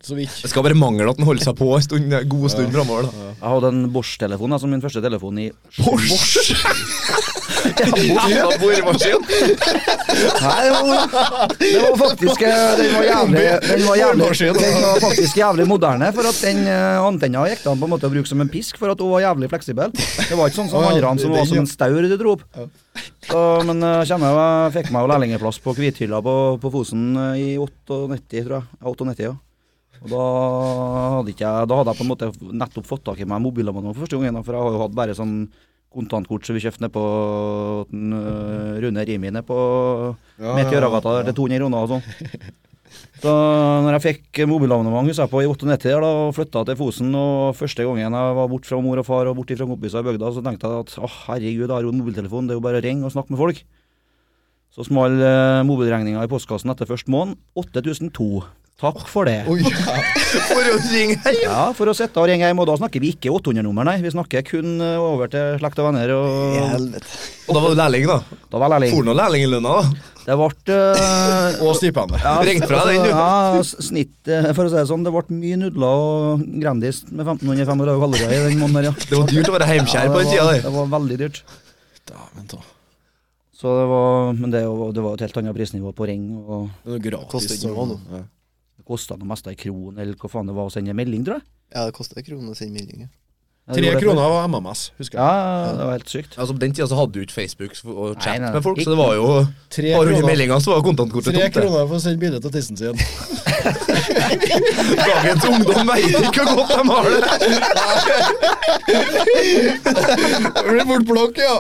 så vidt. Det skal bare mangle at den holder seg på en stund, en god stund framover. da. Jeg hadde en Bosch-telefon som min første telefon i <laughs> Bosch! ja, boremaskin. Nei, det var, faktisk eh, Den var jævlig Den var, jævlig, den var faktisk jævlig moderne, for at den eh, antenna gikk det an på en måte å bruke som en pisk, for at hun var jævlig fleksibel. Det var ikke sånn som ja, andre som var som en staur du dro opp. Så, men jeg kjenner jo, jeg fikk meg jo lærlingeplass på Kvithylla på, på Fosen eh, i 98, tror jeg. Ja, 98, ja. Og da hadde, ikke jeg, da hadde jeg på en måte nettopp fått tak i meg mobilabonnement for første gangen, for jeg har jo hatt bare sånn kontantkort som vi kjøpte ned på den, øh, Rune Rimi nede på Ja, Meteoragata ja, ja, til 200 kroner og sånn. Så når jeg fikk mobilabonnement husker jeg på i 98 der da, og flytta til Fosen, og første gangen jeg var bort fra mor og far og bort fra kompiser i bygda, så tenkte jeg at å herregud, jeg har jo en mobiltelefon, det er jo bare å ringe og snakke med folk. Så smal eh, mobilregninga i postkassen etter første måned 8002. Takk for det. Oi, For å ringe hjem? Ja, for å sitte og ringe hjem, og da snakker vi ikke 800-nummer, nei. Vi snakker kun eh, over til slekt og venner. Og helvete. Og da var du lærling, da. da var lærling. Får du noe lærling i lønna, da? Det ble uh, og stipendet. ja, Ringte fra den, du. Ja, snitt, eh, for å si det sånn. Det ble mye nudler og Grandis med 1535 kalorier i den måneden der, ja. Det var dyrt å være heimkjær på den tida der. det var veldig dyrt. Dæven ta. Så det var, men det, var- det var et helt annet prisnivå på ring. og Det er gratis. Det ikke noe. Ja. Det kosta noe mest ei kron, eller hva faen det var å sende melding, tror jeg. Ja, det kosta en krone å sende melding. ja. Tre kroner var MMS, husker jeg. Ja, det var helt sykt. Altså På den tida så hadde du ikke Facebook og chat Nei, nei, med folk, så det var jo Tre Har du meldinger, så var kontantkortet tre tomt. Tre kroner for å sende bilde til tissen sin. <laughs> Dagens ungdom veit ikke hvor godt de har det. Det blir blokk, ja.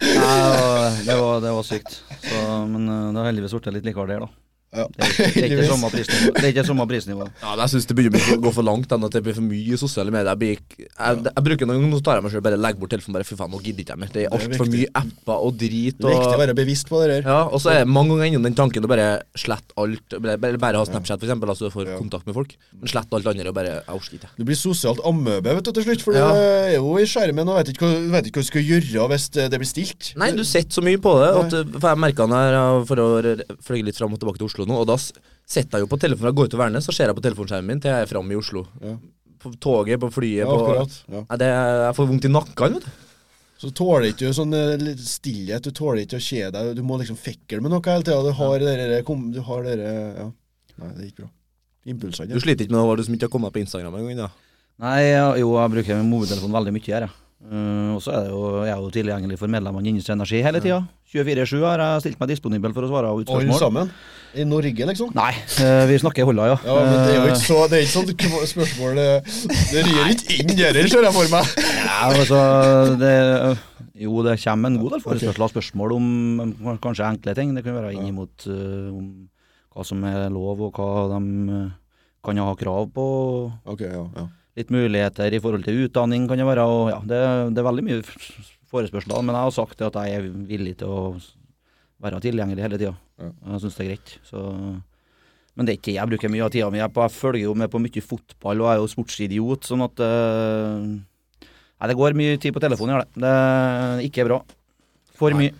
Nei, det var, det var sykt. Så, men eh, det har heldigvis blitt litt likere der, da. Ja. Det er, ikke- det er ikke <laughs> samme prisnivå. Det er ikke samme prisnivå. Ja, Jeg syns det begynner å gå for langt. enn At det blir for mye sosiale medier. Jeg, blir, ikke- jeg, jeg bruker noen så tar jeg meg selv bare legger bort telefonen. Bare fy faen, nå gidder ikke jeg mer. Det er altfor mye apper og drit. Det er viktig å være bevisst på det der. ja, og så er det mange ganger innom den tanken å bare slette alt. Bare, bare, bare ha Snapchat, for eksempel, altså du får Ja. kontakt med folk. Men slett alt andre og bare Jeg orker ikke. Du blir sosialt amøbe vet du, til slutt, for Ja. du er jo i skjermen og vet ikke hva, ikke du skal gjøre hvis det det blir stilt. Nei, du sitter så mye på det. At, for jeg merka det her for å fløye litt fram og tilbake til Oslo nå, og da setter jeg jo på telefonen. Jeg går ut til verner, så ser jeg på telefonskjermen min til jeg er framme i Oslo. Ja. På toget, på flyet, Ja, på akkurat. Ja. Nei, det, Jeg får vondt i nakken, vet du. Så tåler ikke du sånn eh, stillhet, du tåler ikke å kjede deg, du må liksom fekle med noe hele tida. Du har dere, kom, du har dere Ja. Nei, det er ikke bra. Impulsene. Du sliter ikke med det du som ikke har kommet på Instagram engang? da? Nei, jo, jeg bruker mobiltelefonen veldig mye her, ja. Uh, og så er det jo, jeg er jo tilgjengelig for medlemmene i Industri Energi hele tida. 24-7 har jeg stilt meg disponibel for å svare ut Alle spørsmål. sammen? I Norge, liksom? Nei, eh, vi snakker Holla, ja. Ja, men det er jo Eh, ikke så Det er ikke sånn spørsmål Det, det rir ikke inn der, ser jeg for meg. Ja, altså, det, jo, det kommer en god del forespørsler og spørsmål om kanskje enkle ting. Det kan være inn imot uh, om hva som er lov, og hva de kan ha krav på. Ok, ja, ja. Litt muligheter i forhold til utdanning kan det være. Og, ja, det, det er veldig mye forespørsler. Men jeg har sagt at jeg er villig til å være tilgjengelig hele tida. Ja. Jeg syns det er greit. Så men det er ikke jeg bruker mye av tida mi på. Jeg følger jo med på mye fotball og er jo sportsidiot, sånn at uh, Nei, det går mye tid på telefonen, gjør det. Det er ikke bra. For mye.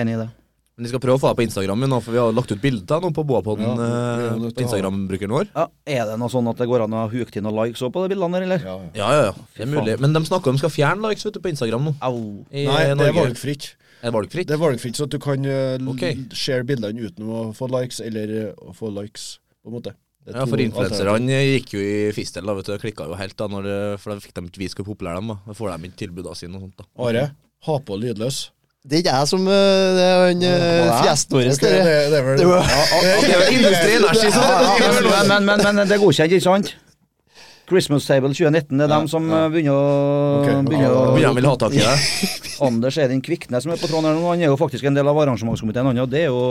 Enig i det. Men vi skal prøve å få deg på Instagram nå, for vi har lagt ut bilder nå på Boapodden. Ja, eh, på Instagram-brukeren vår. Ja, Er det noe sånn at det går an å huke til noen likes på de bildene der, eller? ja, ja. Ja, ja, ja. Det er mulig. Men de snakker om de skal fjerne likes vet du, på Instagram nå. Au. I Nei, det er Norge. valgfritt. Er det valgfritt? Det er valgfritt, så du kan uh, l- share bildene uten å få likes, eller uh, å få likes, på en måte. Er Ja, for influenserne gikk jo i fistel, da, vet du. Klikka jo helt, da, når for da fikk de ikke vise hvor populære de var. Da får de ikke tilbudene sine og sånt, da. Are, ha på lydløs. Det er ikke jeg som øh, Det er han øh, fjesten vår. Det, er vel er Industri Energi som men, men, men det er godkjent, ikke sant? Christmas Table 2019, det er dem som ja. begynner å, okay. ok. begynner å begynner de vel ha tak i det. Anders Edin Kviknes som er på tråden her nå, han er jo faktisk en del av arrangementskomiteen, han, og det er jo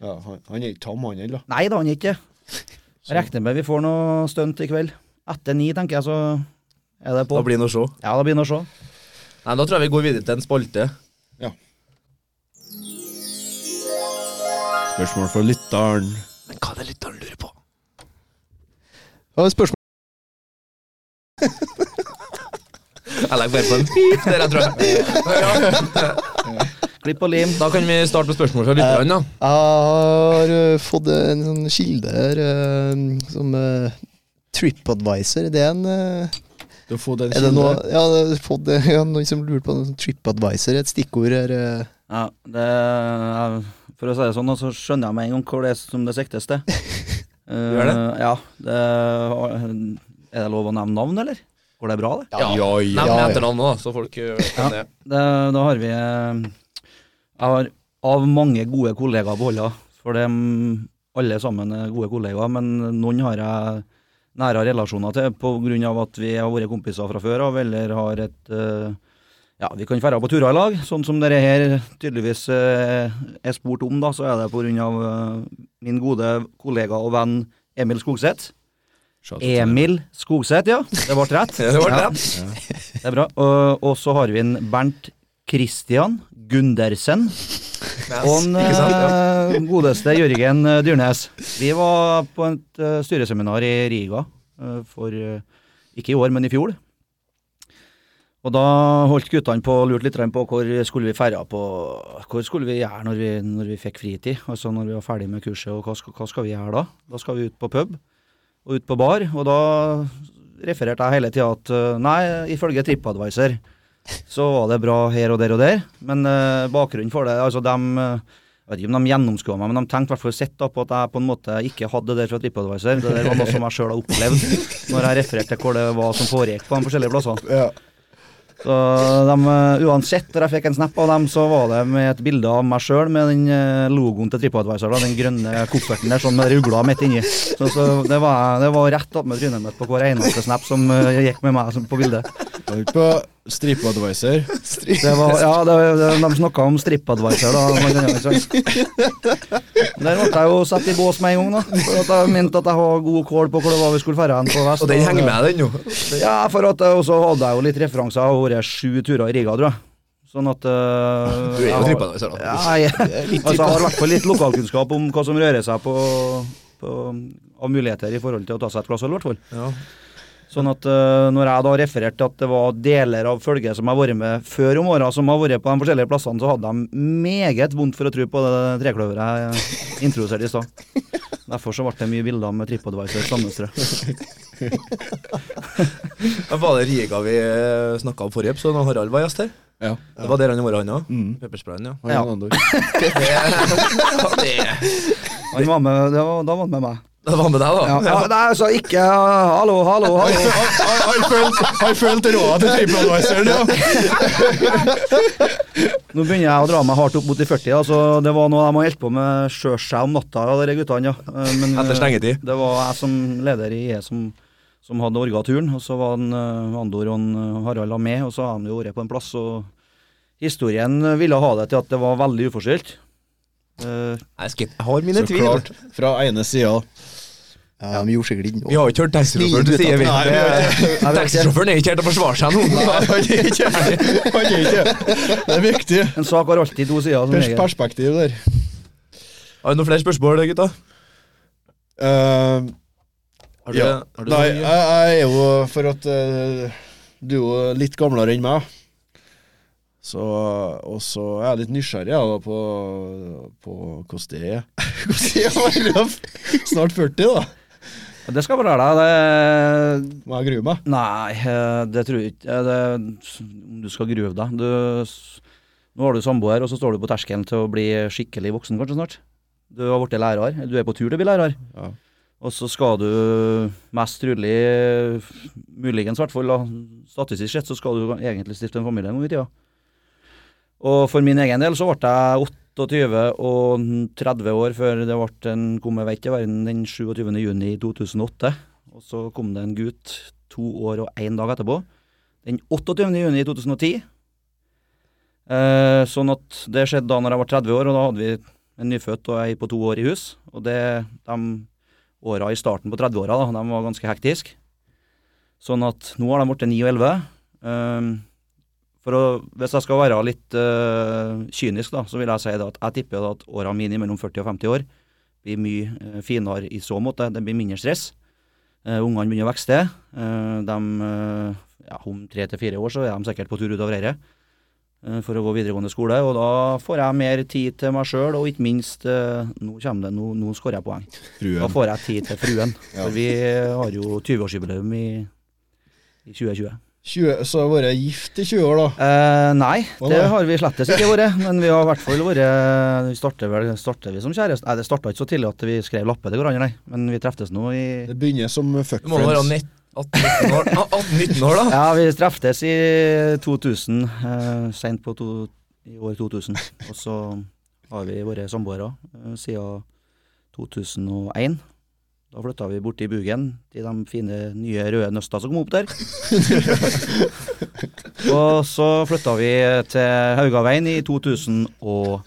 ja, han, han er ikke tam, han heller. Nei da, han er ikke <laughs> det. Regner med vi får noe stunt i kveld. Etter ni, tenker jeg, så er det på. Da blir det noe å se. Ja, da blir det å se. Nei, Da tror jeg vi går videre til en spalte. Spørsmål fra lytteren. Men hva er det lytteren lurer på? Jeg legger bare på en pip der, jeg tror jeg. Klipp og lim. Da kan vi starte med spørsmål fra lytterne. Jeg har eh, fått en sånn kilde her eh, som TripAdvisor. Det er en eh, Du har fått en noe kilde. Ja, fått, eh, <laughs> ja, noen som lurer på noe TripAdvisor. Et stikkord her. eh. Ja, det er, For å si det sånn, så skjønner jeg med en gang hvor det er som det siktes til. <laughs> Gjør det? Eh, ja. Det, er det lov å nevne navn, eller? Går det bra, det? Ja, ja, Nevn ja. etternavn nå, så folk kan det. det da har vi eh, Jeg har av mange gode kollegaer på Holla, for de, alle sammen er gode kollegaer, men noen har jeg nære relasjoner til av at vi har vært kompiser fra før av, eller har et eh, ja, vi kan dra på turer i lag, sånn som dere her tydeligvis eh, er spurt om, da, så er det på grunn av eh, min gode kollega og venn Emil Skogseth. Emil Skogseth, ja. Det ble rett. <laughs> Det ble Ja, det er bra. Og, og så har vi en Bernt Christian Gundersen. Og en Ja. eh, godeste Jørgen Dyrnes. Vi var på et eh, styreseminar i Riga eh, for ikke i år, men i fjor. Og da holdt guttene på og lurte litt på hvor skulle vi ferde på Hvor skulle vi gjøre når vi, når vi fikk fritid? Altså når vi var ferdig med kurset, og hva skal, hva skal vi gjøre da? Da skal vi ut på pub og ut på bar, og da refererte jeg hele tida at eh, nei, ifølge TripAdvisor så var det bra her og der og der, men eh, bakgrunnen for det Altså, de eh, jeg vet ikke om de gjennomskua meg, men de tenkte i hvert fall sett på at jeg på en måte ikke hadde det der fra TripAdvisor. Det der var noe som jeg sjøl har opplevd når jeg refererte til hvor det var som foregikk på de forskjellige plassene. Ja. Så de, eh, uansett, når jeg fikk en snap av dem, så var det med et bilde av meg sjøl med den eh, logoen til TripAdvisor, den grønne kofferten der, sånn med rugla midt inni. Så, så det, var, det var rett opp med trynet mitt på hver eneste snap som eh, gikk med meg på bildet. Er på StripAdvisor. Det var, ja, det, det, de snakka om StripAdvisor, da. Der måtte jeg jo sette i bås med en gang, da. For at jeg mente at jeg hadde god kål på hvor det var vi skulle dra hen på vest. Og den henger med, den jo. Ja, for at Og så hadde jeg jo litt referanser. Jeg har vært sju turer i Riga, tror jeg. Sånn at uh, Du er jo stripadvisor da. Ja, jeg, altså, jeg har i hvert fall litt lokalkunnskap om hva som rører seg på, på, av muligheter i forhold til å ta seg et glass øl, i hvert fall. Ja. Sånn at eh, når jeg da refererte at det var deler av følget som har vært med før om åra, som har vært på de forskjellige plassene, så hadde de meget vondt for å tro på det trekløveret jeg introduserte i stad. Derfor så ble det mye bilder med TripAdvisor Sandnesstrø. <laughs> det Var det Riga vi snakka om forrige episode, da Harald var gjest her? Ja. Det var der han var, han òg. Mm. Peppersprayen, ja. Han Ja. <laughs> Han var med, det var, da var han med meg. Det var med deg, da. Ja, ja, nei, altså ikke Hallo, hallo, hallo. Han følte, følte råda til TripAdvisor, ja. Nå begynner jeg å dra meg hardt opp mot de 40. Altså, det var noe de har holdt på med sjøl seg om natta, ja, de guttene. Ja. Eh, Men, Etter eh, stengetid. Det var jeg som leder i IE som, som hadde orga turen. Og så var han, eh, Andor og han, eh, Harald med, og så har han jo vært på en plass. Og historien ville ha det til at det var veldig uforskyldt. Uh, Jeg, jeg har mine Så tvil. klart. Fra ene sida. Ja, de gjorde sikkert ikke Vi har jo ikke hørt taxisjåføren til side, Taxisjåføren er ikke her til å forsvare seg nå. Han er ikke <laughs> Han er ikke Det er viktig. en sak har alltid to sider. Som Pers perspektiv der. Har du noen flere spørsmål, gutta? Uh, Har du, ja. har du Nei, jeg, jeg er jo For at uh, du er jo litt gamlere enn meg. Så, og så er jeg litt nysgjerrig ja, da, på, på hvordan det er. <laughs> Hvordan det er å være snart 40, da. Det skal være det. det Må jeg grue meg? Nei, eh, det tror jeg ikke. Eh, Det, du skal grue deg du, Nå har du samboer, og så står du på terskelen til å bli skikkelig voksen kanskje snart. Du har blitt lærer. Du er på tur til å bli lærer. Ja. Og så skal du mest trolig, muligens i hvert fall, statistisk sett, så skal du egentlig stifte en familie en gang i tida. Og for min egen del så ble jeg 28 og 30 år før det ble en kom vei til verden den 27. juni 2008. Og så kom det en gutt to år og én dag etterpå. Den 28. juni 2010. Eh, sånn at det skjedde da når jeg var 30 år, og da hadde vi en nyfødt og ei på to år i hus. Og det, de åra i starten på 30-åra, de var ganske hektiske. Sånn at nå har de blitt 9 og 11. Eh, For å, Hvis jeg skal være litt eh, kynisk, da, så vil jeg si at jeg tipper at årene mine mellom 40 og 50 år blir mye eh, finere i så måte. Det blir mindre stress. Uh, ungene begynner å vokse. Uh, de, eh, ja, om tre til fire år så er de sikkert på tur utover dette for å gå videregående skole. Og da får jeg mer tid til meg sjøl, og ikke minst Nå kommer det, nå, nå skårer jeg poeng. Da får jeg tid til fruen. <laughs> Ja. For vi har jo 20-årsjubileum i, i 2020. 20, så har vært gift i 20 år, da. Eh, nei, Hva det da? har vi slettes ikke vært. Men vi har i hvert fall vært Vi starter vel starter vi som kjæreste. Nei, det starta ikke så tidlig at vi skrev lapper til hverandre, nei. Men vi treftes nå i Det begynner som fuck Du må være friends. 18-19 år, 18-19 år da. <laughs> Ja, vi treftes i 2000, eh, sent på to, i år 2000. Og så har vi vært samboere eh, siden 2001. Da flytta vi bort til Bugen, til de fine nye røde nøsta som kom opp der. <laughs> og så flytta vi til Haugaveien i 2008,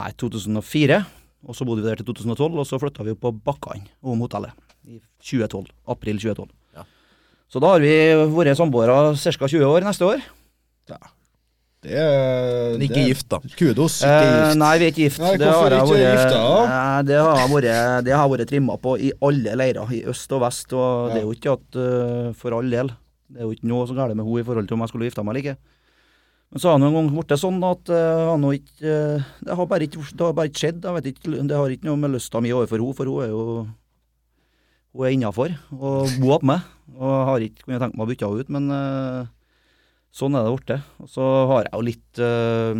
nei, 2004. Og så bodde vi der til 2012, og så flytta vi opp på Bakkan, om hotellet, i 2012. April 2012. Ja. Så da har vi vært samboere ca. 20 år neste år. Det er Men ikke det er- gift, da. Kudos. Ikke Eh, gift. nei, vi er ikke gift. Nei, det har ikke vært, gift da? Nei, det har jeg vært, det har vært trimma på i alle leirer, i øst og vest. Og det er jo ikke at eh, For all del. Det er jo ikke noe som galt med henne i forhold til om jeg skulle gifta meg eller ikke. Men så har det en gang blitt sånn at uh, han ikke, uh, det, har bare ikke, det har bare ikke skjedd. Jeg ikke, det har ikke noe med lysta mi overfor henne, for hun er jo hun er innafor og bo opp med. Og har ikke kunnet tenke meg å bytte henne ut, men sånn er det blitt. Og så har jeg jo litt eh,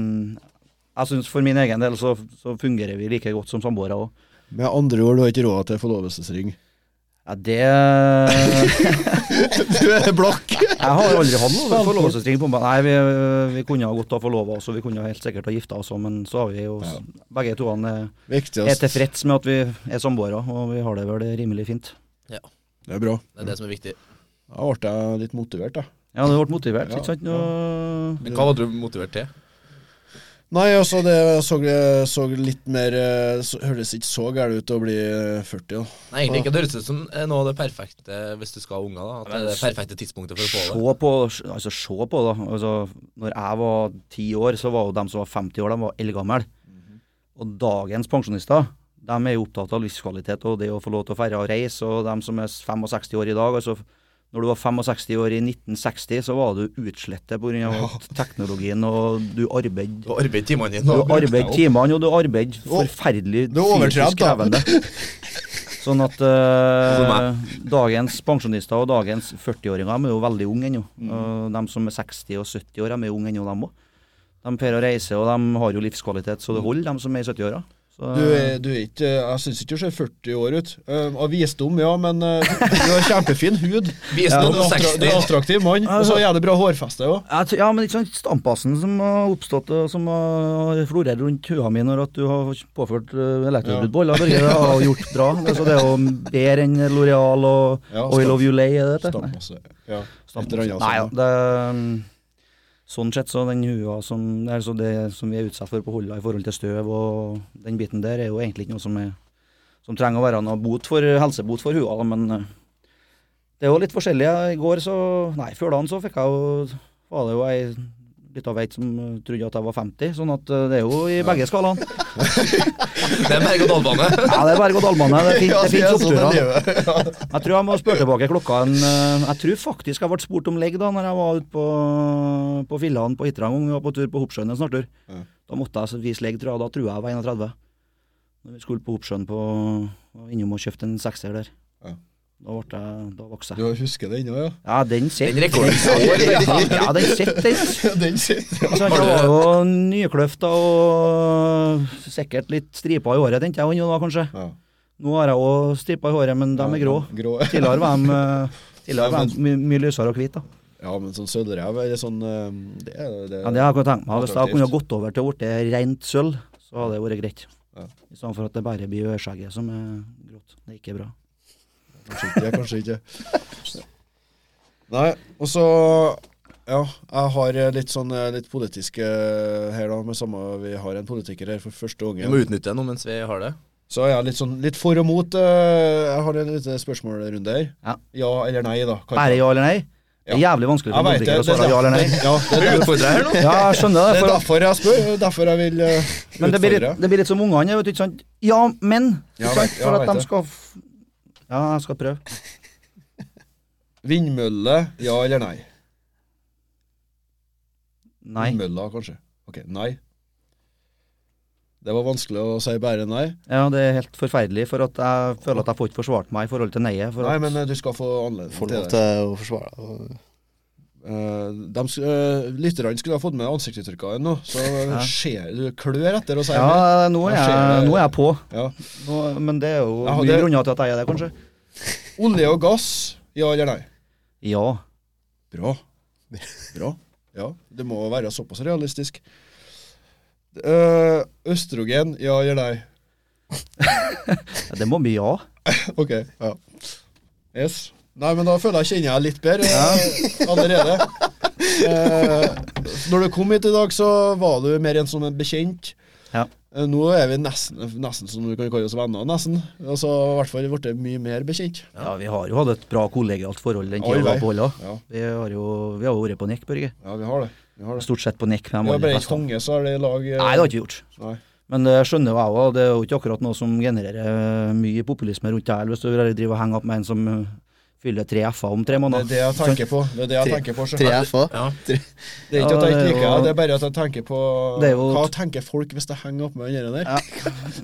Jeg syns for min egen del så, så fungerer vi like godt som samboere òg. Med andre ord, du har ikke råd til forlovelsesring. Ja, det <laughs> Du er blakk! har aldri hatt noe forlovelsesring på meg. Nei, vi, vi kunne ha godt ha forlova oss, og vi kunne helt sikkert ha gifta oss òg, men så har vi jo Ja. begge to er, er tilfreds med at vi er samboere, og vi har det vel rimelig fint. Det er bra. Det er det som er viktig. Da ble jeg litt motivert, da. Ja, du ble motivert, ikke sant? Nå, Men hva var du motivert til? Nei, altså, det så, så litt mer eh, så, Høres ikke så gærent ut å bli eh, 40, da. Nei, egentlig ikke. Det høres ut som eh, noe av det perfekte hvis du skal ha unger. da At det er det perfekte tidspunktet for å få det. Se på, altså se på da. Altså, når jeg var ti år, så var jo de som var 50 år, de var eldgamle. Og dagens pensjonister, de er jo opptatt av livskvalitet og det å få lov til å feire og reise. Og de som er 65 år i dag, altså når du var 65 år i 1960, så var du utslettet pga. Ja. teknologien, og du arbeidet Du arbeidet timene dine. Du og- arbeidet timene, og du arbeidet forferdelig er fysisk krevende. <laughs> Sånn at eh, dagens pensjonister og dagens 40-åringer er jo veldig unge ennå. Mm. De som er 60 og 70 år, de er unge ennå, dem òg. De får å reise, og de har jo livskvalitet så det holder, de som er i 70-åra. Så- Du er, du er ikke Jeg syns ikke du ser 40 år ut. Uh, Av visdom, ja, men uh, <laughs> du har kjempefin hud. Visdom du, er attra, du er attraktiv mann, og så er det bra hårfeste òg. Ja, men ikke sant, Stampasen som har oppstått og som har florert rundt hua mi når at du har påført uh, elektrobrudd på alle, Børge, det har gjort bra. <laughs> Altså, det er jo bedre enn Loreal og Ja, Oil of Ulay, er det dette? Nei. Ja. Stamp- Et eller annet Nei, ja, det, um, sånn sett så den hua som, altså det som vi er utsatt for på Holla i forhold til støv og den biten der, er jo egentlig ikke noe som, er, som trenger å være noe bot for, helsebot for hua, men uh, det er jo litt forskjellig. I går så, nei, før dagen så fikk jeg jo, var det jo ei lita veit som uh, trodde at jeg var 50, sånn at uh, det er jo i begge skalaene. <laughs> Det er berg-og-dal-bane. <laughs> Ja, det er berg-og-dal-bane. Det fin- Ja, er finnes sånn oppturer. <laughs> Jeg tror jeg må spørre tilbake klokka en eh, Jeg tror faktisk jeg ble spurt om legg da Når jeg var ute på, på Fillan på Hitra en gang. Vi var på tur på Hoppsjøen en snartur. Ja. Da måtte jeg vise legg, tror jeg. Da tror jeg jeg var 31. Når vi skulle på Hoppsjøen på innom og kjøpte en sekser der. Ja. Da ble jeg Da vokste Du jeg. husker det ennå, ja? Ja, den sitter. Ja, ja, den sitter, den. <laughs> Den sitter. Så det var jo nykløfta og sikkert litt striper i håret, tenkte jeg da, kanskje. Ja. Nå har jeg òg striper i håret, men de er grå. grå. <laughs> Tidligere var de, eh, tidligere var de my mye lysere og hvite. da. Ja, men sånn sølvrev eller sånn eh, Det er det. Ja, det har jeg tenkt meg. Hvis jeg kunne gått over til å bli rent sølv, så hadde det vært greit. Ja. I stedet for at det bare blir øyeskjegget som er grått. Det er ikke bra. Kanskje ikke. Kanskje ikke. Nei, og så Ja, jeg har eh, litt sånn eh, litt politisk eh, her, da. Med samme Vi har en politiker her for første Vi gangen. må utnytte noe mens vi har det. Så er jeg litt sånn litt for og mot. eh, jeg har en liten spørsmålrunde her. Ja. ja eller nei, da. Kanskje. Bare ja eller nei? Det er jævlig vanskelig for politikere å er svare ja eller nei. ja, det er derfor- her nå. Ja, jeg skjønner det det. er derfor jeg spør, derfor jeg vil uh, men det blir, litt, det blir litt som ungene, vet du, ikke sant. Ja, men. Ja, vet- ja, For at de skal Ja, jeg skal prøve. <laughs> Vindmølle, ja eller nei? Nei. Vindmølla, kanskje. Ok, nei. Det var vanskelig å si bare nei. Ja, det er helt forferdelig, for at jeg føler at jeg får ikke forsvart meg i forhold til nei-et. for Nei, men eh, du skal få anledning til lov det. til å forsvare deg. Uh, de, eh, lytterne skulle ha fått med ansiktsuttrykket nå, så <laughs> Ja. skjer, du klør etter å si Ja, nå er, Jeg nå er jeg på. Ja. Nå, men det er jo Ja, mye grunner til at jeg er det, kanskje. <laughs> Olje og gass, ja eller nei? Ja. Bra. Bra. Ja, det må være såpass realistisk. Uh, østrogen, ja eller nei? <laughs> Det må bli ja. Ok, ja. Yes. Nei, men da føler jeg kjenner jeg litt bedre eh, allerede. <laughs> Eh, når du kom hit i dag, så var du mer en som en bekjent. Ja. Eh, nå er vi nesten, nesten som du kan kalle oss venner, nesten. Altså, I hvert fall blitt mye mer bekjent. Ja, Vi har jo hatt et bra kollegialt forhold den tida vi var på Ålla. Ja, Vi har jo vi har vært på nekk, Børge. ja vi har det. Vi har det. Stort sett på nekk Vi har bare ikke konge, så er det i lag eh, Nei, det har ikke vi gjort. Nei. Men det skjønner jo jeg òg, det er jo ikke akkurat noe som genererer eh, mye populisme rundt deg hvis du driver og henger opp med en som eh, fyller tre F-er om tre Det måneder. er det jeg tenker på. Det er det jeg tenker på. Tre F-er. Ja. Det er ikke at jeg ikke er liker det, det er bare at jeg tenker på Det er jo- Hva tenker folk hvis det henger opp med den der? Ja.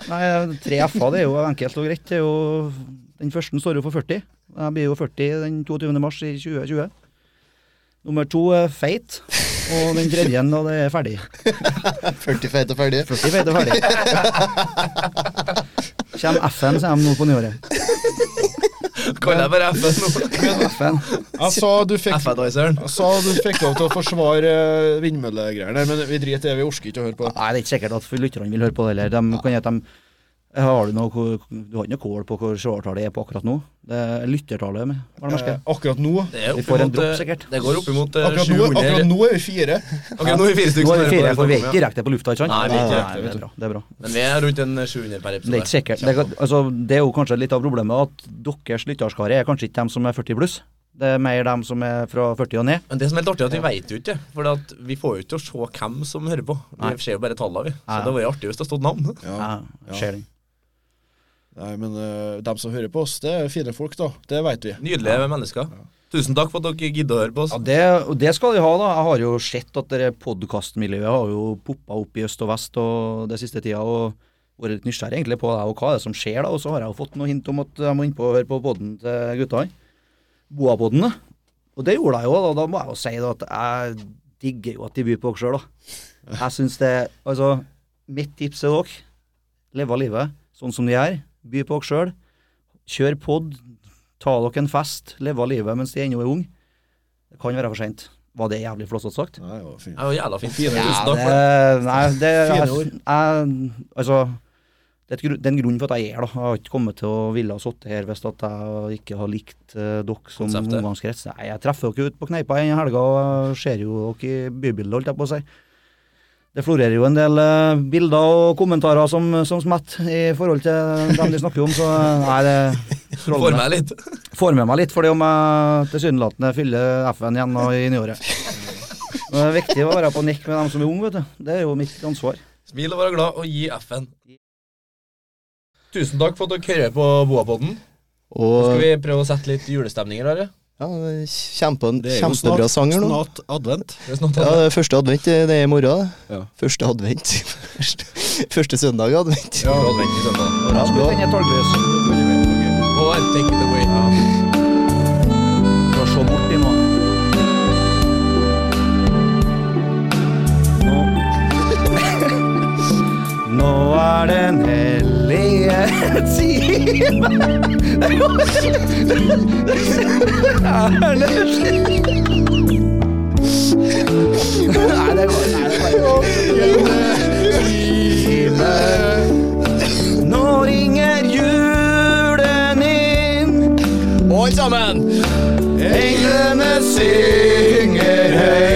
Nei, tre F-er det er jo enkelt og greit. Det er jo, den første står jo for 40. Jeg blir jo 40 den 22. mars i 2020. Nummer to er feit, og den tredje da det er ferdig. 40 feite og ferdig. 40 feit og ferdig. Kjem F-en, <laughs> er de nå på nyåret. <laughs> Kaller jeg bare FN nå. F-en. Jeg sa du fikk. Jeg sa du fikk lov til å forsvare eh, vindmøllegreiene, men vi driter i det. Vi orker ikke å høre på. Nei, det er ikke sikkert at lytterne vil høre på det heller. De kan at de har du, noe, du har ikke noe kål på hvor seertallet er på akkurat nå? Det er lyttertallet, med, det Eh, akkurat nå Det, er Vi får en dropp, eh, sikkert. det går oppimot eh, Akkurat nå, akkurat nå er vi fire. Akkurat nå er vi fire Nå er vi fire, for vi er ikke direkte på lufta, ikke sant? Nei, vi er ikke Nei, direkte, det er bra. Det er bra. Men vi er rundt en 700 per episode. Det er ikke sikkert. Det, kan- altså, det er jo kanskje litt av problemet at deres lytterskare er kanskje ikke dem som er 40 pluss. Det er mer dem som er fra 40 og ned. Men det som er helt artig, er at vi vet jo ikke. For vi får jo ikke å se hvem som hører på. Vi ser jo bare tallene, vi. Så det var jo artig hvis det stod navn. Ja. Den. Nei, men uh, dem som hører på oss, det er fine folk, da. Det vet vi. Nydelige mennesker. Tusen takk for at dere gidder å høre på oss. Ja, det, det skal de ha, da. Jeg har jo sett at podkastmiljøet har jo poppa opp i øst og vest og det siste tida. og vært litt nysgjerrig egentlig på det, og hva er det som skjer da. Og så har jeg jo fått noe hint om at jeg må innpå og høre på podden til guttene. Boapodden. da. Og det gjorde jeg jo, da. Da må jeg jo si da at jeg digger jo at de byr på dere sjøl, da. Jeg syns det Altså, mitt tips til dere, leve livet sånn som de er. By på dere sjøl. Kjør pod. Ta dere en fest. Leve livet mens de ennå er unge. Det kan være for seint. Var det jævlig flåsete sagt? Nei, det var fint. Det var jævla fint. Fine Tusen Ja, takk det, for det. nei, det er, jeg, Altså, det er, en grunn for at jeg er her. da. Jeg har ikke kommet til å ville ha sittet her hvis at jeg ikke har likt uh, dere som omgangskrets. Nei, jeg treffer dere ute på kneipa en helga og ser jo dere i bybildet, holdt jeg på å si. Det florerer jo en del eh, bilder og kommentarer som, som smetter i forhold til dem de snakker om, så nei, det Får meg litt. får med meg litt, fordi om jeg tilsynelatende fyller F-en igjen nå i nyåret. Men Det er viktig å være på nikk med dem som er unge, vet du. Det er jo mitt ansvar. Smil og være glad, og gi F-en. Tusen takk for at dere hører på Boapodden. Nå Og skal vi prøve å sette litt julestemninger her, Are. Ja, kjempe, Det kjempebra sanger nå. snart advent. Det er snart Ja, det er første advent det er i morgen. Ja. Første advent. <laughs> Første, første søndag i advent. Ja. Advent i søndag. Take it away. Se nå. Er den hellige time Nei, Nå ringer julen inn Alle sammen! Englene synger høyt